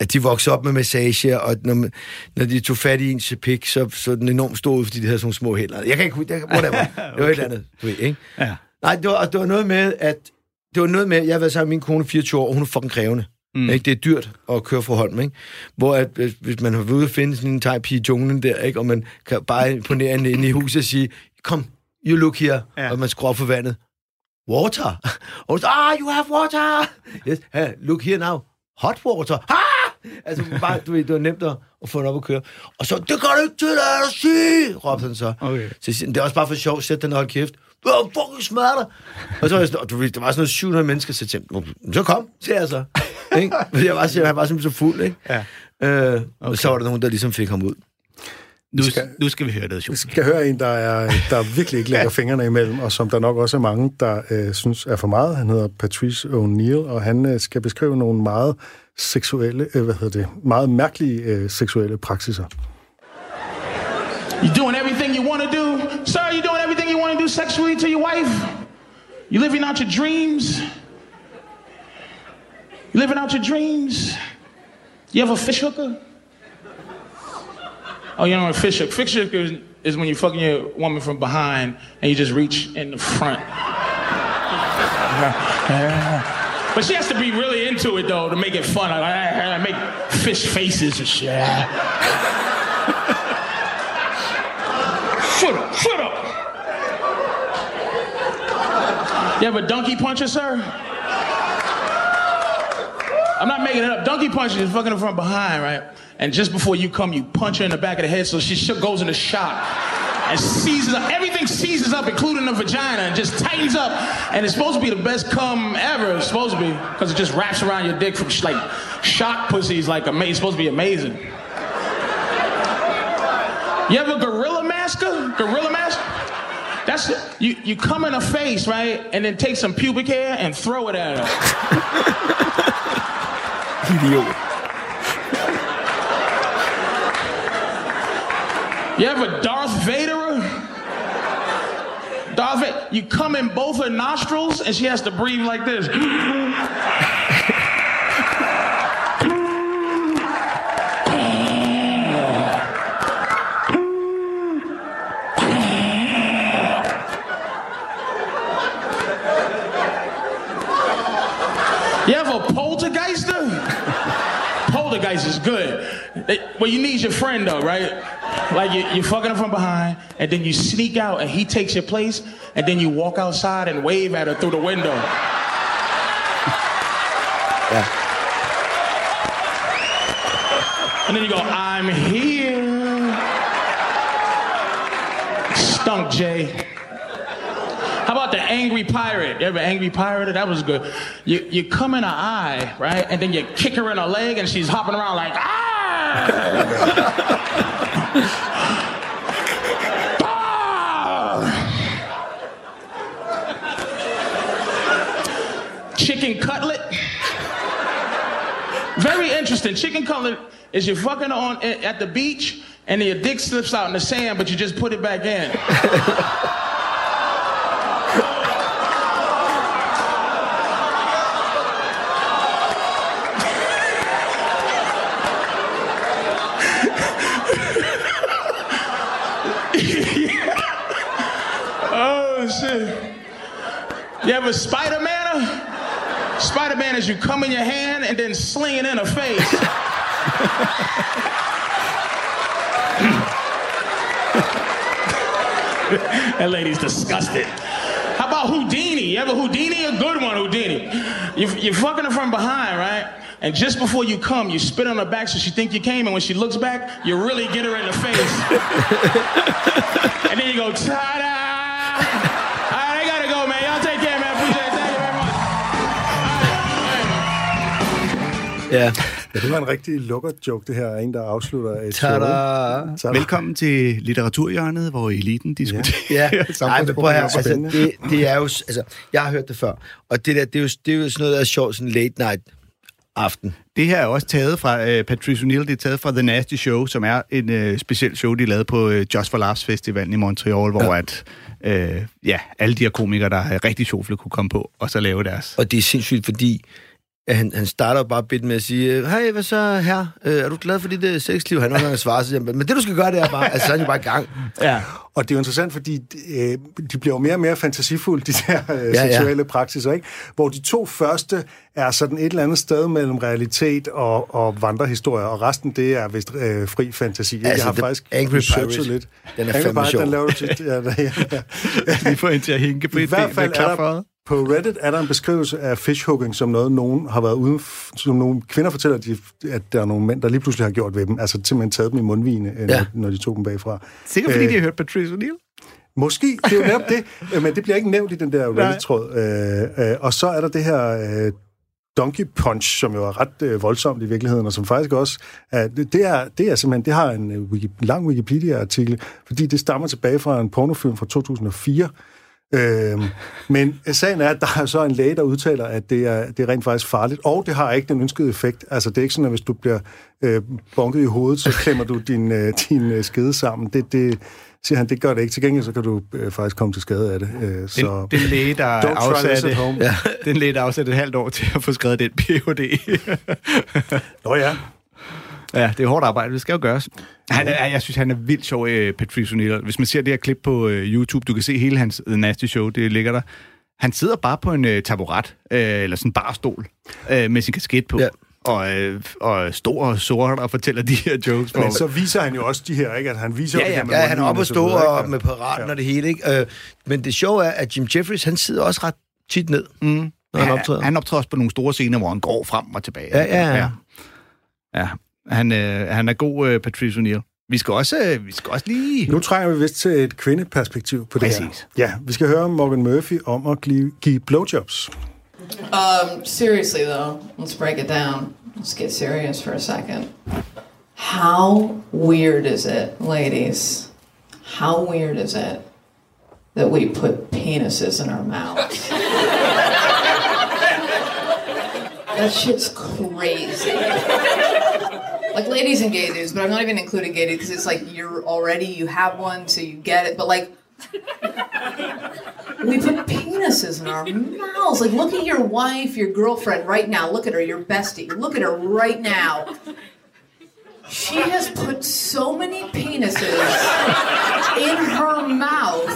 at de voksede op med massage, og at når, man, når de tog fat i en pik, så, så den enormt stor ud, fordi de havde sådan nogle små hænder. Jeg kan ikke huske, det, whatever. [laughs] det var et eller andet, du ved, ikke?
Ja.
Nej, det var, det var noget med, at det var noget med, jeg har været sammen med min kone i 24 år, og hun er fucking krævende. Mm. Ikke? Det er dyrt at køre fra Holm, ikke? Hvor at, hvis- hvis man har været ude og finde sådan en thai i junglen der, ikke? og man kan bare imponere hende inde i huset og sige, kom, you look here,
Ja.
og man skruer for vandet. Water. [laughs] Og så, ah, you have water. Yes, hey, look here now. Hot water. Ah! [laughs] Altså, bare, du ved, det var nemt at, at få den op at køre. Og så, det kan du ikke til at sige, råbte han så.
Okay.
Så jeg siger, det er også bare for sjov, sæt den og hold kæft. Åh, fucking smadrer dig. Og så var jeg sådan, og du ved, der var sådan noget 700 mennesker, så jeg tænkte, "Nå, så kom, siger jeg så. [laughs] Ikke? Fordi jeg var, han var simpelthen så fuld, ikke?
Ja.
Øh, okay. Og så var der nogen, der ligesom fik ham ud.
Nu,
skal-
nu skal vi høre det,
Vi skal høre en, der, er, der virkelig ikke [laughs] lægger fingrene imellem, og som der nok også er mange, der øh, synes er for meget. Han hedder Patrice O'Neill, og han øh, skal beskrive nogle meget seksuelle, øh, hvad hedder det, meget mærkelige øh, seksuelle praksiser.
You doing everything you want to do? Sir, you doing everything you want to do sexually to your wife? You living out your dreams? You living out your dreams? You have a fish hooker? Oh, you know what a fish hook? Fish hook is, is when you're fucking your woman from behind and you just reach in the front. [laughs] But she has to be really into it though to make it fun. Like, I make fish faces and shit. Shut up, shut up. You have a donkey puncher, sir? I'm not making it up. Donkey puncher is fucking from behind, right? And just before you come, you punch her in the back of the head so she sh- goes into shock and seizes up. Everything seizes up, including the vagina, and just tightens up. And it's supposed to be the best cum ever. It's supposed to be because it just wraps around your dick from sh- like shock pussies. Like ama- it's supposed to be amazing. You have a gorilla masker? Gorilla mask? That's you. You come in a face, right, and then take some pubic hair and throw it at her. [laughs]
Idiot.
You have a Darth Vader? Darth Vader. You come in both her nostrils, and she has to breathe like this. You have a poltergeister? Poltergeist is good. It- well, you need your friend though, right? Like you, you're fucking him from behind, and then you sneak out, and he takes your place, and then you walk outside and wave at her through the window. [laughs] Yeah. And then you go, I'm here. Stunk Jay. How about the angry pirate? You ever angry pirate? That was good. You you come in her eye, right? And then you kick her in her leg and she's hopping around like, ah! [laughs] Chicken cutlet. Very interesting. Chicken cutlet is you're fucking on at the beach and your dick slips out in the sand, but you just put it back in. [laughs] Oh shit. You ever Spider Man? Spider Man is you come in your hand and then sling it in her face. that lady's disgusted. How about Houdini? You ever Houdini? A good one, Houdini. You, you're fucking her from behind, right? And just before you come, you spit on her back so she think you came, and when she looks back, you really get her in the face. and then you go, ta-da! All
Ja.
Ja, det var en rigtig lukker-joke, det her er en, der afslutter et show.
Tada!
Tada.
Velkommen til litteraturhjørnet, hvor eliten diskuterer.
Ja, [laughs] nej, men prøv at høre, altså, det, det er jo, altså, jeg har hørt det før, og det der, det er jo, det er jo sådan noget, der er sjovt, sådan late night aften.
Det her er også taget fra uh, Patrice O'Neill, det er taget fra The Nasty Show, som er en uh, speciel show, de lavede på uh, Just for Laughs Festivalen i Montreal, hvor
Ja.
at, uh, ja, alle de her komikere, der er rigtig sjovle, kunne komme på, og så lave deres.
Og det er sindssygt, fordi Ja, han, han starter bare bit med at sige, hej, hvad så her? Øh, er du glad for dit uh, sexliv? Han nogle gange svarer sig, men det du skal gøre, det er bare, altså så er jo bare i gang.
Ja.
Og det er jo interessant, fordi øh, de bliver jo mere og mere fantasifulde, de der øh,
Ja, ja.
seksuelle praksiser, ikke? Hvor de to første er sådan et eller andet sted mellem realitet og, og vandrehistorier, og resten, det er vist øh, fri fantasi. ikke?
Altså,
jeg har faktisk
Angry
researchet
Pirate,
lidt.
den er
Angry
fandme
Pirate,
sjov.
Den laver du tit. Ja, [laughs] ja, ja.
Lige får en til at hænge på
I
et
hvert
ben
fald
med
er der på Reddit er der en beskrivelse af fishhooking som noget, nogen har været uden, som nogle kvinder fortæller, at, de, at der er nogle mænd, der lige pludselig har gjort ved dem. Altså simpelthen taget dem i mundvine, ja.
Ja.
når, når de tog dem bagfra.
Sikkert fordi
Øh,
de har hørt Patrice O'Neill.
Måske, det er jo netop det, øh, men det bliver ikke nævnt i den der. [laughs] Reddit-tråd. Øh, øh, og så er der det her øh, Donkey Punch, som jo er ret øh, voldsomt i virkeligheden, og som faktisk også er, det, det, er, det er simpelthen, det har en øh, wiki, lang Wikipedia-artikel, fordi det stammer tilbage fra en pornofilm fra 2004. Øhm, men sagen er, at der er så en læge, der udtaler, at det er, det er rent faktisk farligt, og det har ikke den ønskede effekt. Altså, det er ikke sådan, at hvis du bliver øh, bonket i hovedet, så klemmer du din, øh, din øh, skede sammen. Det, det, siger han, det gør det ikke. Til gengæld, så kan du øh, faktisk komme til skade af det. Øh, så
Den, den læge, der afsatte, ja. [laughs] den læge, der afsatte et halvt år til at få skrevet den PhD.
Nå ja,
ja, det er hårdt arbejde, det skal jo gøres. Han er, jeg synes, han er vildt sjov, øh, Patrice O'Neill. Hvis man ser det her klip på øh, YouTube, du kan se hele hans The Nasty Show, det ligger der. Han sidder bare på en øh, taburet, øh, eller sådan en barstol, øh, med sin kasket på.
Ja.
Og, øh, og stor og sort og fortæller de her jokes.
men så viser han jo også de her, ikke? At han viser
Ja,
jo det
ja.
her med
Ja, han er oppe og stå og med paraten
Ja.
og det hele, ikke? Øh, men det sjove er, at Jim Jeffries, han sidder også ret tit ned,
Mm.
når han optræder.
Han optræder også på nogle store scener, hvor han går frem og tilbage.
Ja, ja, ja.
ja. ja. Han, øh, han er god, øh, Patrice O'Neill. Vi skal også, øh, vi skal også lige...
Nu trænger vi vist til et kvindeperspektiv på det
Præcis.
her. Ja, vi skal høre Morgan Murphy om at give, give blowjobs.
Um, seriously though, let's break it down. Let's get serious for a second. How weird is it, ladies? How weird is it that we put penises in our mouths? [laughs] that shit's crazy. Like ladies and gay dudes, but I'm not even including gay dudes because it's like you're already you have one, so you get it. But like [laughs] we put penises in our mouths. Like, look at your wife, your girlfriend right now. Look at her, your bestie. Look at her right now. She has put so many penises in her mouth,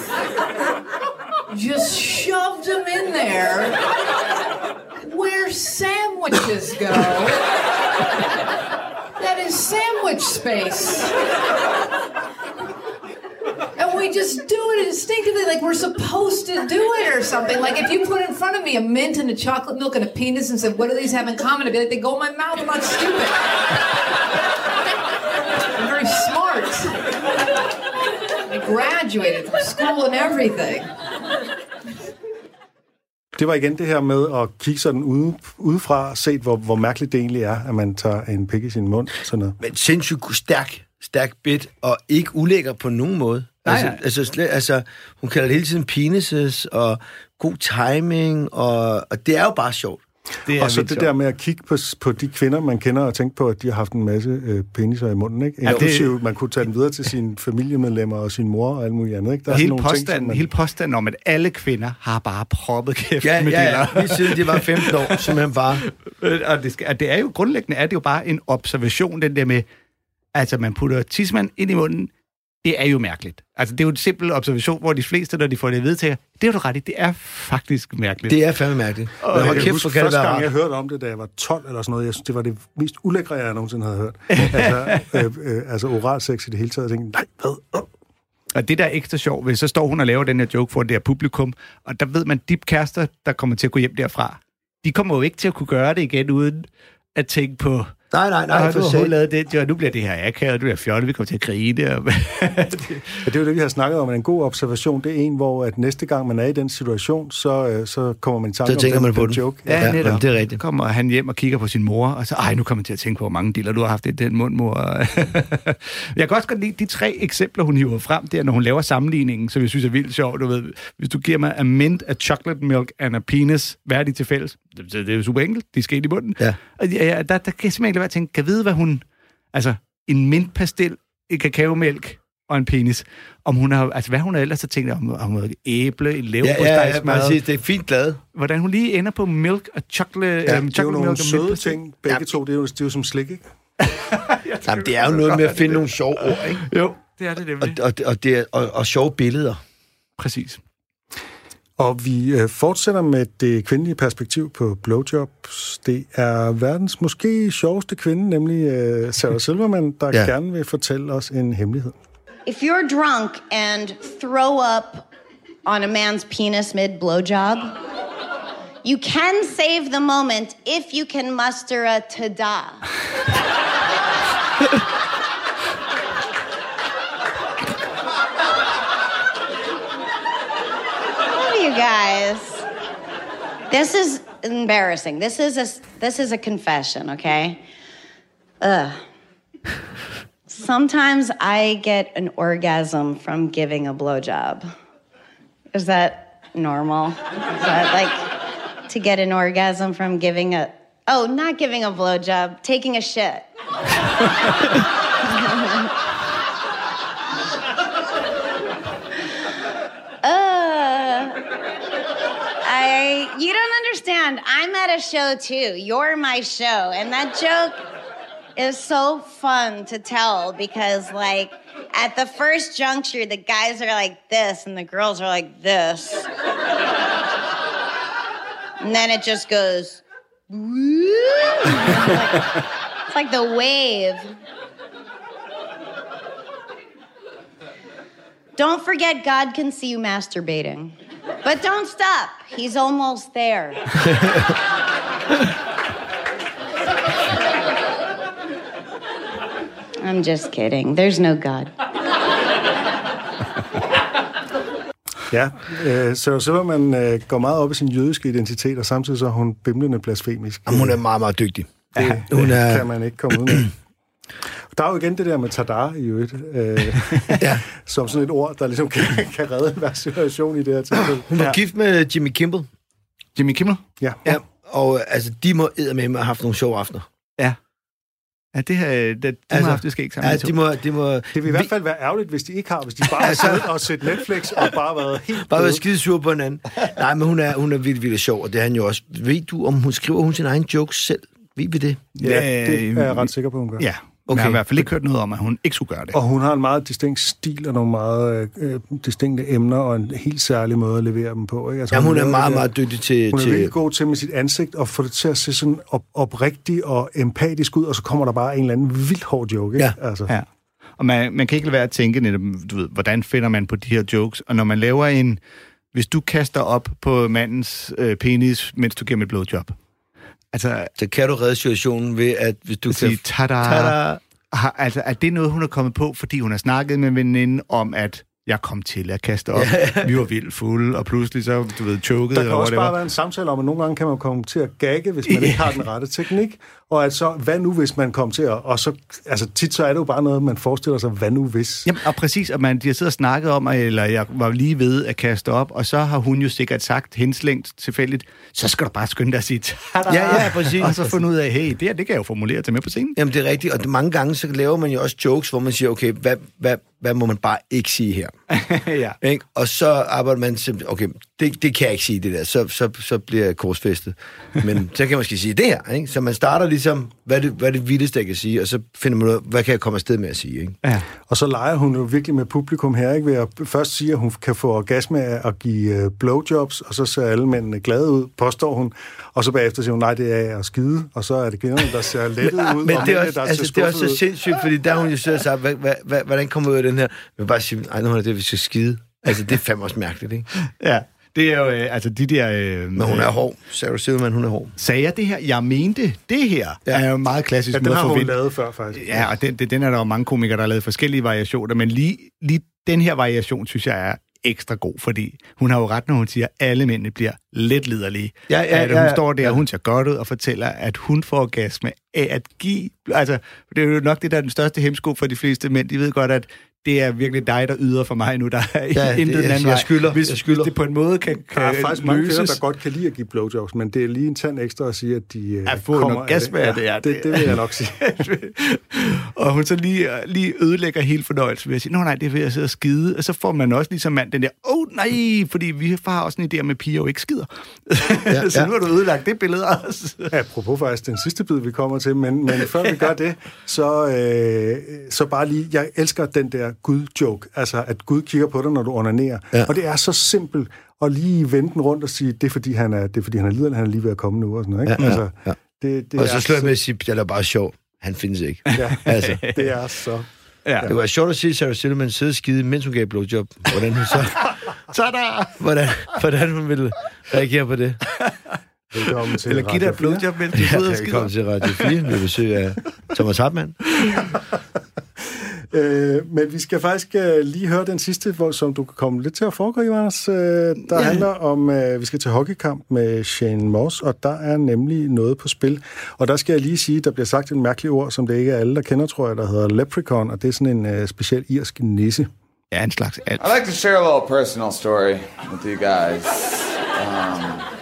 just shoved them in there where sandwiches go. That is sandwich space. And we just do it instinctively like we're supposed to do it or something. Like if you put in front of me a mint and a chocolate milk and a penis and said, what do these have in common? I'd be like, they go in my mouth. I'm not stupid. I'm very smart. I graduated from school and everything.
Det var igen det her med at kigge sådan ude, udefra, set hvor, hvor mærkeligt det egentlig er, at man tager en pik i sin mund. Sådan noget.
Men sindssygt stærk, stærk bit, og ikke ulækker på nogen måde.
Nej,
altså,
nej.
altså, slet, altså, hun kalder det hele tiden penises, og god timing, og, og det er jo bare sjovt.
Det
Og så det
sjovt.
der med at kigge på, på de kvinder, man kender, og tænke på, at de har haft en masse øh, peniser i munden. Ikke?
Ja, det-
Inklusive, man kunne tage den videre til sine familiemedlemmer og sin mor og alt muligt andet. Ikke? Der er
hele
nogle
påstanden,
ting, man...
hele påstanden om, at alle kvinder har bare proppet kæft
Ja,
med
ja, ja.
diller.
Lige siden de var 15 år, [laughs] simpelthen bare...
Øh, og det, skal, og det er jo grundlæggende, er det jo bare en observation, den der med, altså man putter tidsmand ind i munden, det er jo mærkeligt. Altså det er jo en simpel observation, hvor de fleste, når de får det at vide, tænker, det er du ret i, det er faktisk mærkeligt.
Det er fandme mærkeligt. Men
jeg kan
kæft,
huske,
kan
første gang, jeg hørte om det, da jeg var 12 eller sådan noget, jeg synes, det var det mest ulækre, jeg nogensinde havde hørt. [laughs] altså, øh, øh, altså oral sex i det hele taget. Jeg tænkte, nej, hvad?
Og det der er ekstra sjovt, hvis så står hun og laver den her joke for det her publikum, og der ved man, de kærester, der kommer til at gå hjem derfra, de kommer jo ikke til at kunne gøre det igen, uden at tænke på,
Nej, nej, nej,
nej,
for
du har lavet det, jo, nu bliver det her akavet, du bliver fjollet, vi kommer til at grine. Og...
Ja, det er jo det, vi har snakket om. En god observation, det er en, hvor at næste gang man er i den situation, så, øh, så kommer man i tanke
Så
om
tænker
den,
man på
den
den.
joke.
Ja,
netop.
jamen, det er rigtigt.
kommer han hjem og kigger på sin mor, og så, ej, nu kommer jeg til at tænke på, hvor mange diller du har haft i den mund, mor. [laughs] jeg kan også godt lide de tre eksempler, hun hiver frem der, når hun laver sammenligningen, som jeg synes er vildt sjovt. Du ved, hvis du giver mig a mint, a chocolate milk and a penis, hvad er de til fælles? Det, det er jo super enkelt. De skal ind i munden.
Ja.
Og ja, ja, der, der kan simpelthen ikke at tænke, kan vide, hvad hun... Altså, en mintpastil, en kakaomælk, og en penis. Om hun har, altså hvad hun har ellers så tænkt, om, om et æble, en
Ja,
leverpostejsmad.
ja, ja, præcis. Det er fint lavet.
Hvordan hun lige ender på milk og chocolate,
Ja,
øhm,
det er jo
chocolate
nogle
og
søde ting. Begge to, det er, jo, det er jo som slik, ikke? [laughs]
Jamen, det er jo noget med at finde nogle sjove ord, ikke?
Jo, det er det
Og,
nemlig.
og, og, det er, og, og sjove billeder.
Præcis.
Og vi øh, fortsætter med det kvindelige perspektiv på blowjobs. Det er verdens måske sjoveste kvinde, nemlig øh, Sarah [laughs] Silverman, der
Ja.
ja. gerne vil fortælle os en hemmelighed.
If you're drunk and throw up on a man's penis mid blowjob, you can save the moment if you can muster a ta-da. [laughs] guys. This is embarrassing. This is a this is a confession, okay? Ugh. Sometimes I get an orgasm from giving a blowjob. Is that normal? Is that like to get an orgasm from giving a oh, not giving a blowjob, taking a shit. [laughs] uh, I you don't understand. I'm at a show too. You're my show, and that joke is so fun to tell because like at the first juncture the guys are like this and the girls are like this and then it just goes it's like, it's like the wave don't forget god can see you masturbating but don't stop he's almost there i'm just kidding there's no god
Ja, øh, Sarah Silverman øh, går meget op i sin jødiske identitet, og samtidig så er hun bimlende blasfemisk.
Jamen, hun er meget, meget dygtig.
det,
hun
det
er-
kan man ikke komme ud af. Der er jo igen det der med tadar i øvrigt, øh, [laughs]
Ja.
som sådan et ord, der ligesom kan, kan redde hver situation i det her tilfælde.
Hun var gift med Jimmy Kimball.
Jimmy Kimmel?
Ja.
Ja. Og øh, altså, de må med have haft nogle sjove aftener.
Ja. Ja, det har, det, de altså,
Altså,
har haft det skægt sammen.
Ja,
de
må, de må
Det vil i hvert fald være ærgerligt, hvis de ikke har, hvis de bare har siddet og set Netflix og bare været helt
bare være
døde.
skide sur på hinanden. Nej, men hun er, hun er vildt, vildt sjov, og det er han jo også. Ved du, om hun skriver hun sin egen jokes selv? Ved vi det?
Ja, det er jeg ret sikker på, hun gør.
Ja, okay.
Okay.
jeg har i hvert fald ikke hørt noget om, at hun ikke skulle gøre det.
Og hun har en meget distinkt stil og nogle meget øh, distinkte emner og en helt særlig måde at levere dem på. Ikke? Altså,
Jamen, hun er
laver
meget,
der-
meget dygtig til...
Hun er
til
virkelig god til med sit ansigt og få det til at se sådan op, oprigtig og empatisk ud, og så kommer der bare en eller anden vildt hård joke. Ikke?
Ja.
Altså.
Ja. Og man, man kan ikke lade være at tænke netop, du ved, hvordan finder man på de her jokes? Og når man laver en... Hvis du kaster op på mandens øh, penis, mens du giver ham et blowjob. Altså,
så kan du redde situationen ved, at hvis du
sige,
kan...
tada,
Tada!
har, altså, er det noget, hun er kommet på, fordi hun har snakket med en veninde om, at jeg kom til at kaste op. Vi var vildt fulde, og pludselig så, du ved, choket,
Der kan også
whatever.
bare være en samtale om, at nogle gange kan man komme til at gagge, hvis man ikke har den rette teknik. Og at så, hvad nu hvis man kommer til at... Og så, altså tit så er det jo bare noget, man forestiller sig, hvad nu hvis?
Jamen, og præcis, og man, de har siddet og snakket om, eller jeg var lige ved at kaste op, og så har hun jo sikkert sagt henslængt tilfældigt, så skal du bare skynde dig at sige, tada!
Ja, ja, præcis.
Og så fundet ud af, hey, det her, det kan jeg jo formulere til med på scenen.
Jamen, det er rigtigt, og mange gange så laver man jo også jokes, hvor man siger, okay, hvad, hvad, hvad må man bare ikke sige her? [laughs]
ja.
Ikke? Og så arbejder man simpelthen, okay, det, det kan jeg ikke sige, det der, så, så, så bliver jeg korsfæstet. Men så kan man måske sige det her, ikke? Så man starter ligesom, hvad er det, hvad er det vildeste, jeg kan sige, og så finder man ud af, hvad kan jeg komme afsted med at sige, ikke?
Ja.
Og så leger hun jo virkelig med publikum her, ikke? Ved at først sige, at hun kan få orgasme af at give øh, blowjobs, og så ser alle mændene glade ud, påstår hun. Og så bagefter siger hun, nej, det er at skide. Og så er det kvinderne, der ser [laughs] lettet ud,
Men
og
det er, også,
der
altså, det er også så sindssygt, fordi der hun jo siddet og sagt, hvad, hvad, hvad, hvordan kommer ud af den her? Jeg vil bare sige, ej, nu er det det, vi skal skide. Altså, det er fandme også mærkeligt, ikke?
ja. Det er jo, øh, altså de der... Øh,
Men hun er hård. Sarah Silverman, hun er hård.
Sagde jeg det her? Jeg mente det her. Ja. er jo meget klassisk
Ja, den har hun
vind-
lavet før, faktisk.
Ja, og den, den, den er der jo mange komikere, der har lavet forskellige variationer, men lige, lige den her variation, synes jeg er ekstra god, fordi hun har jo ret, når hun siger, at alle mændene bliver lidt liderlige.
Ja, ja,
at
ja,
hun
ja.
står der, og hun ser godt ud og fortæller, at hun får orgasme af at give... Altså, det er jo nok det, der er den største hemsko for de fleste mænd. De ved godt, at det er virkelig dig, der yder for mig nu. Der er
Ja,
intet
det-
den anden
jeg skylder,
Hvis,
jeg skylder.
hvis det på en måde kan, kan
Der er faktisk mange
løses.
kvinder, der godt kan lide at give blowjobs, men det er lige en tand ekstra at sige, at de øh,
At få
kommer af
orgasme af det, ja,
Ja, det, det vil jeg nok sige. [laughs]
og hun så lige, lige ødelægger hele fornøjelsen ved at sige, nå nej, det er ved at sidde og skide. Og så får man også ligesom mand den der, åh oh, nej, fordi vi har også en idé om, at piger jo ikke skider. Ja, [laughs] så
ja.
nu har du ødelagt det billede også.
Apropos faktisk den sidste bid, vi kommer til, men, men før vi gør [laughs] det, så, øh, så bare lige, jeg elsker den der Gud-joke, altså at Gud kigger på dig, når du onanerer.
Ja.
Og det er så simpelt at lige vende den rundt og sige, det er fordi han er, det er, fordi han er liderlig, han er lige ved at komme nu, og sådan noget. Ikke?
Ja, ja,
altså,
ja.
Det, det
Og så
er
slutter jeg med at sige, det er bare sjov. Han findes ikke.
Ja, [laughs]
Altså, [laughs]
det er så...
Ja.
det var sjovt at se Sarah Silverman sidde skide, mens hun gav blowjob. Hvordan hun så... [laughs]
Tada!
Hvordan, hvordan hun ville reagere på det.
Velkommen til
Eller giv dig et blowjob, mens du
Ja,
sidder og
velkommen
skider.
til Radio 4 med besøg af Thomas Hartmann.
Øh, men vi skal faktisk øh, lige høre den sidste, hvor, som du kan komme lidt til at foregribe, Anders. Øh, der ja. handler om, øh, vi skal til hockeykamp med Shane Moss, og der er nemlig noget på spil. Og der skal jeg lige sige, der bliver sagt et mærkeligt ord, som det ikke er alle, der kender, tror jeg, der hedder leprechaun, og det er sådan en øh, speciel irsk nisse.
Ja, en slags alt.
I'd like to share a little personal story with you guys. Um,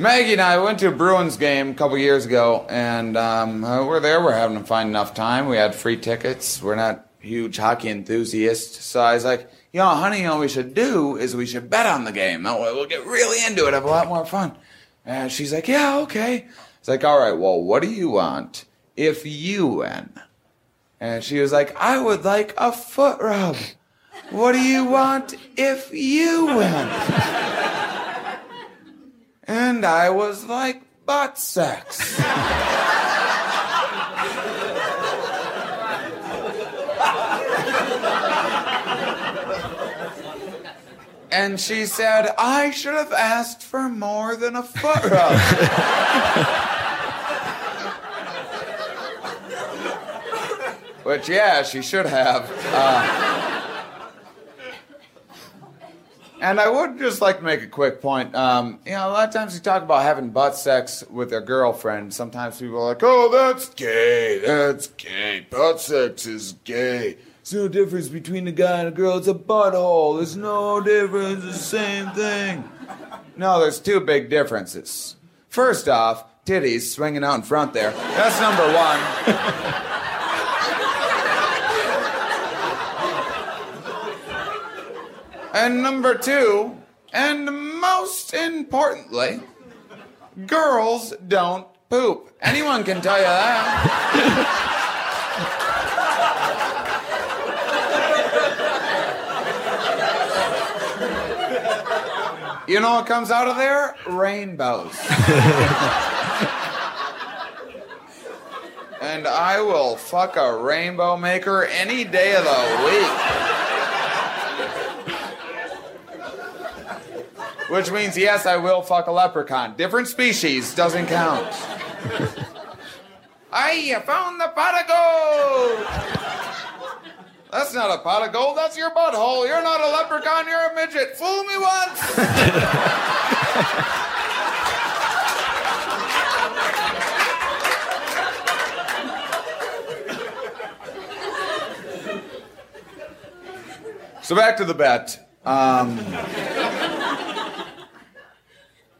Maggie and I went to a Bruins game a couple years ago, and um, uh, we're there. We're having to find enough time. We had free tickets. We're not huge hockey enthusiasts, so I was like, "You know, honey, you know what we should do is we should bet on the game. That way we'll get really into it, have a lot more fun." And she's like, "Yeah, okay." It's like, "All right, well, what do you want if you win?" And she was like, I would like a foot rub. What do you want if you win? [laughs] and I was like, butt sex. And she said, I should have asked for more than a foot rub. [laughs] Which, yeah, she should have. Uh, and I would just like to make a quick point. Um, you know, a lot of times you talk about having butt sex with their girlfriend. Sometimes people are like, oh, that's gay. That's gay. Butt sex is gay. There's no difference between a guy and a girl. It's a butthole. There's no difference. It's the same thing. No, there's two big differences. First off, titties swinging out in front there. That's number one. [laughs] And number two, and most importantly, girls don't poop. Anyone can tell you that. You know what comes out of there? Rainbows. and I will fuck a rainbow maker any day of the week. Which means, yes, I will fuck a leprechaun. Different species, doesn't count. [laughs] I found the pot of gold! That's not a pot of gold, that's your butthole. You're not a leprechaun, you're a midget. Fool me once! [laughs] so back to the bet. Um,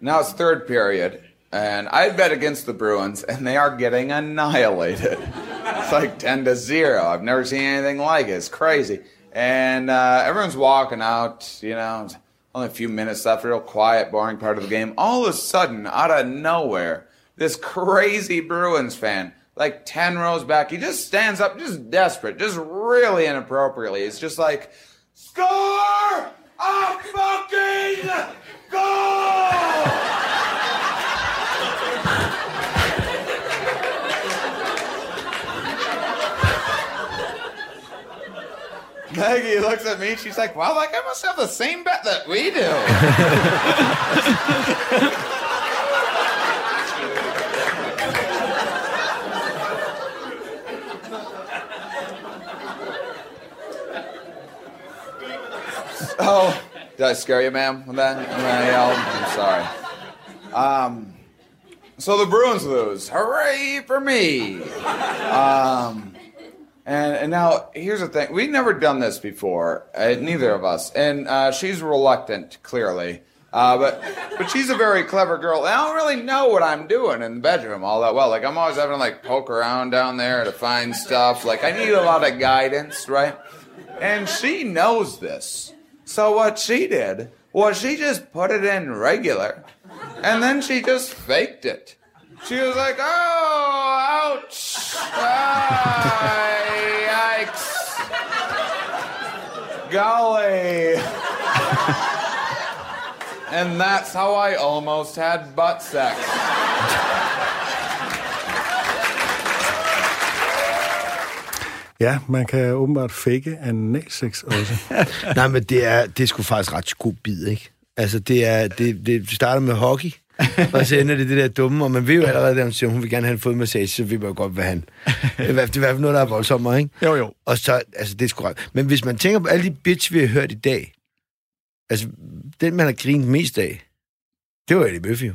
now it's third period, and I bet against the Bruins, and they are getting annihilated. It's like 10 to 0. I've never seen anything like it. It's crazy. And uh, everyone's walking out, you know, only a few minutes left, real quiet, boring part of the game. All of a sudden, out of nowhere, this crazy Bruins fan, like 10 rows back, he just stands up, just desperate, just really inappropriately. It's just like, score a fucking goal! Maggie looks at me. She's like, "Wow, that guy must have the same bet that we do." [laughs] oh, did I scare you, ma'am? With that? When I yelled? I'm sorry. Um, so the Bruins lose. Hooray for me! Um, And, and now here's the thing: we've never done this before, uh, neither of us. And uh, she's reluctant, clearly. Uh, but but she's a very clever girl. I don't really know what I'm doing in the bedroom all that well. Like I'm always having to like poke around down there to find stuff. Like I need a lot of guidance, right? And she knows this. So what she did was she just put it in regular, and then she just faked it. She was like, "Oh, ouch! Ah, yikes! Golly!" and that's how I almost had butt sex.
Ja, man kan åbenbart fake analsex også. [laughs]
Nej, men det er, det er sgu faktisk ret god bid, ikke? Altså, det, er, det, det starter med hockey, og så ender det det der dumme, og man ved jo allerede, at hun siger, hun vil gerne have en fodmassage, så ved man jo godt, hvad han... [laughs] Det er i hvert fald noget, der er voldsommere, ikke?
Jo, jo.
Og så, altså, det er sgu ret. Men hvis man tænker på alle de bitch, vi har hørt i dag, altså, den, man har grinet mest af, det var Eddie Murphy jo.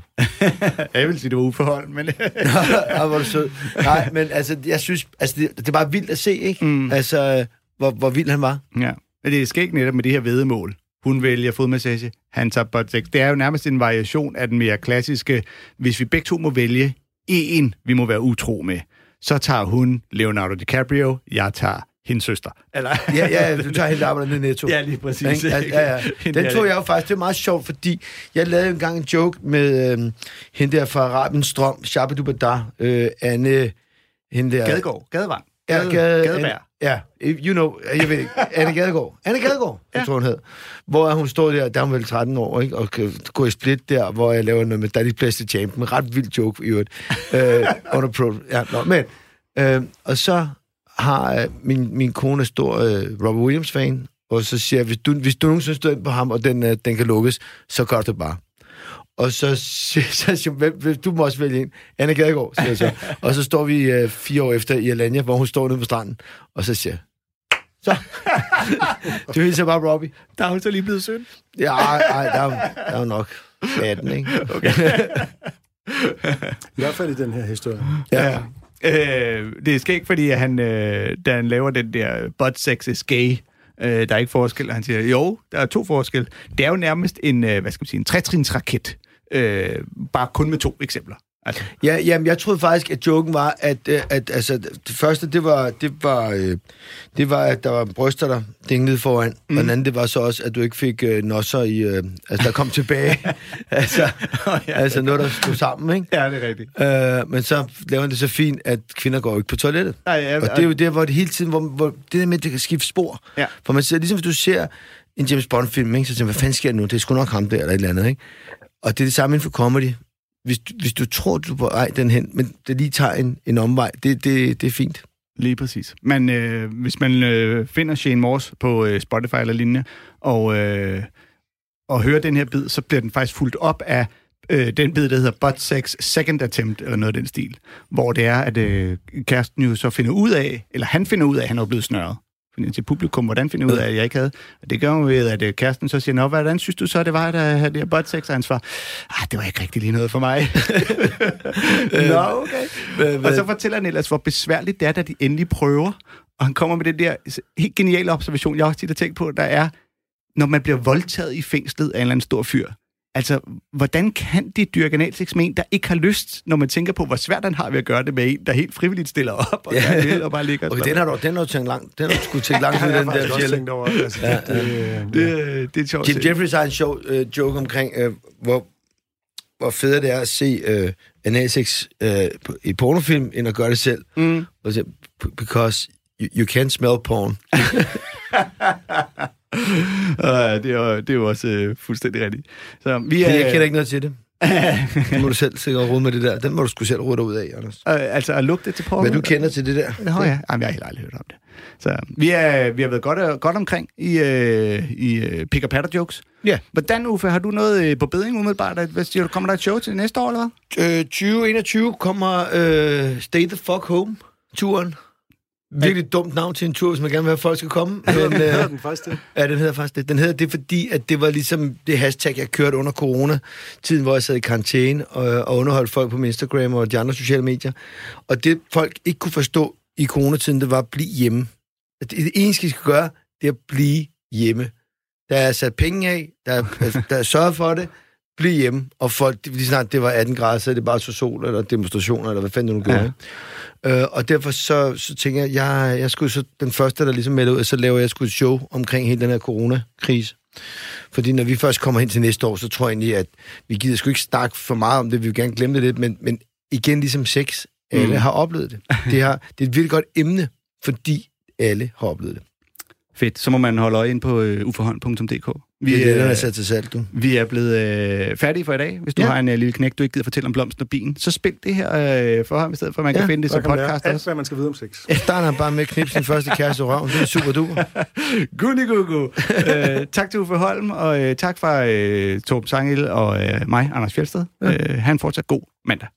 [laughs]
jeg vil sige, det var uforhold, men... [laughs]
Nå, hvor du sød. Nej, men altså, jeg synes, altså, det, det er bare vildt at se, ikke? Mm. Altså, hvor, hvor vild han var.
Ja, men det er skægt netop med det her vedemål. Hun vælger fodmassage, han tager buttsex. Det er jo nærmest en variation af den mere klassiske, hvis vi begge to må vælge en, vi må være utro med, så tager hun Leonardo DiCaprio, jeg tager hendes søster. Eller?
ja, ja, du tager helt arbejdet ned netto.
Ja, lige præcis.
Ja, ja, ja. Den tog jeg jo faktisk, det er meget sjovt, fordi jeg lavede engang en joke med øh, hende der fra Arabiens Strøm, Shabadubada, øh, Anne, hende der...
Gadegård, Gadevang.
Ja,
Gade, Gadebær.
Ja, you know, jeg ved ikke, Anne Gadegaard. Anne Gadegaard, ja. tror hun hed. Hvor hun står der, der er hun vel 13 år, ikke? og kan gå i split der, hvor jeg laver noget med Daddy Plastic Champ, en ret vild joke i øvrigt. øh, under pro, ja, nå, men, øh, og så har øh, min, min kone stor øh, Robert Williams-fan, og så siger jeg, hvis du, hvis du nogensinde støder ind på ham, og den, øh, den kan lukkes, så gør det bare. Og så siger hvem, du må også vælge en. Anna Gadegaard, siger jeg så. Og så står vi øh, fire år efter i Alanya, hvor hun står nede på stranden, og så siger jeg, så. du hilser bare Robbie.
Der er hun så lige blevet søn.
Ja, ej, ej, der, er, der er jo nok 18, ikke? Okay.
I hvert fald i den her historie.
Ja. ja. Øh, det er skægt, fordi han, øh, da han laver den der butt sex is gay, øh, der er ikke forskel, han siger, jo, der er to forskel. Det er jo nærmest en, øh, hvad skal man sige, en trætrinsraket, øh, bare kun med to eksempler. Altså.
Ja, jamen, jeg troede faktisk, at joken var, at, øh, at altså, det første, det var, det var, øh, det var, at der var bryster, der dinglede foran, mm. og den anden, det var så også, at du ikke fik øh, nosser i, øh, altså, der kom tilbage. [laughs] altså, oh, ja, altså noget, der stod sammen, ikke?
Ja, det er rigtigt.
Øh, men så laver han det så fint, at kvinder går ikke på toilettet.
Ja, ja,
og det er jo der, hvor det hele tiden, hvor, hvor det der med, at det kan skifte spor.
Ja.
For man ser, ligesom hvis du ser en James Bond-film, ikke, så tænker man, hvad fanden sker der nu? Det er sgu nok ham der, eller et eller andet, ikke? Og det er det samme inden for comedy hvis, hvis du tror, du er på vej den hen, men det lige tager en, en omvej, det, det, det er fint.
Lige præcis. Men øh, hvis man øh, finder Shane Morse på øh, Spotify eller lignende, og, øh, og hører den her bid, så bliver den faktisk fuldt op af øh, den bid, der hedder Butt Sex Second Attempt, eller noget af den stil, hvor det er, at øh, kæresten jo så finder ud af, eller han finder ud af, at han er blevet snørret til publikum, hvordan finder jeg ud af, at jeg ikke havde? Og det gør jo ved, at øh, kæresten så siger, Nå, hvordan synes du så, det var, at have det her butt sex? Og han svarer, ah, det var ikke rigtig lige noget for mig. [laughs] Nå, okay. og så fortæller han ellers, hvor besværligt det er, da de endelig prøver. Og han kommer med den der helt geniale observation, jeg også tit har tænkt på, der er, når man bliver voldtaget i fængslet af en eller anden stor fyr, Altså, hvordan kan de dyrke analsex med en, der ikke har lyst, når man tænker på, hvor svært han har ved at gøre det med en, der helt frivilligt stiller op og, ja. vil, og bare ligger
okay, den har du, den har du tænkt langt, den har du sgu tænkt [laughs] langt ud, den der
fjelle. Over, altså, ja,
det, det, det, det, er sjovt.
Jim Jeffries har en sjov uh, joke omkring, uh, hvor, hvor fedt det er at se uh, analsex uh, i pornofilm, end at gøre det selv.
Mm.
Because you, you can't smell porn. [laughs] [laughs]
uh, det, er, det er jo også uh, fuldstændig rigtigt. Så, vi er,
jeg kender ikke noget til det. [laughs] det må du selv sikkert rode med det der. Den må du sgu selv rode ud af, Anders.
Uh, altså at lugte til porno?
Hvad du kender til det der?
Nå ja, Jamen, jeg har helt aldrig hørt om det. Så vi, er, vi har været godt, godt omkring i, uh, i uh, pick patter jokes.
Ja.
Hvordan, Uffe, har du noget uh, på bedring umiddelbart? Hvad siger du, kommer der et show til næste år, eller
hvad? Uh, 2021 kommer uh, Stay the Fuck Home-turen. Virkelig dumt navn til en tur, hvis man gerne vil have, at folk skal komme. [laughs]
Men, øh, hedder den faktisk det?
Ja, den hedder faktisk det. Den hedder det, fordi at det var ligesom det hashtag, jeg kørte under corona-tiden, hvor jeg sad i karantæne og, og underholdt folk på min Instagram og de andre sociale medier. Og det folk ikke kunne forstå, i coronatiden, det var at blive hjemme. Det, det eneste, I skal gøre, det er at blive hjemme. Der er sat penge af, der er, der er sørget for det, bliv hjemme. Og folk, lige snart det var 18 grader, så er det bare så sol eller demonstrationer, eller hvad fanden du nu gjorde. Ja. Øh, og derfor så, så tænker jeg, jeg, jeg skulle så den første, der ligesom melder ud, så laver jeg sgu et show omkring hele den her coronakrise. Fordi når vi først kommer hen til næste år, så tror jeg egentlig, at vi gider sgu ikke snakke for meget om det, vi vil gerne glemme det lidt, men, men igen ligesom sex, alle mm. har oplevet det. Det, har, det er et virkelig godt emne, fordi alle har oplevet det.
Fedt. Så må man holde øje ind på uh, uforhånd.dk.
Vi, det er det, der er sat til salg, du.
Vi er blevet øh, færdige for i dag. Hvis du ja. har en uh, lille knæk, du ikke gider fortælle om blomsten og bilen, så spil det her øh, for ham, i stedet for, at man ja. kan finde det som podcast
alt, hvad man skal vide om sex.
Jeg starter bare med at knipse sin [laughs] første kæreste i røven. Det er super duper. [laughs]
Gunnigugu. uh, tak til Uffe Holm, og uh, tak fra uh, Torben Sangel og uh, mig, Anders Fjeldsted. Ja. Uh, han fortsat god mandag.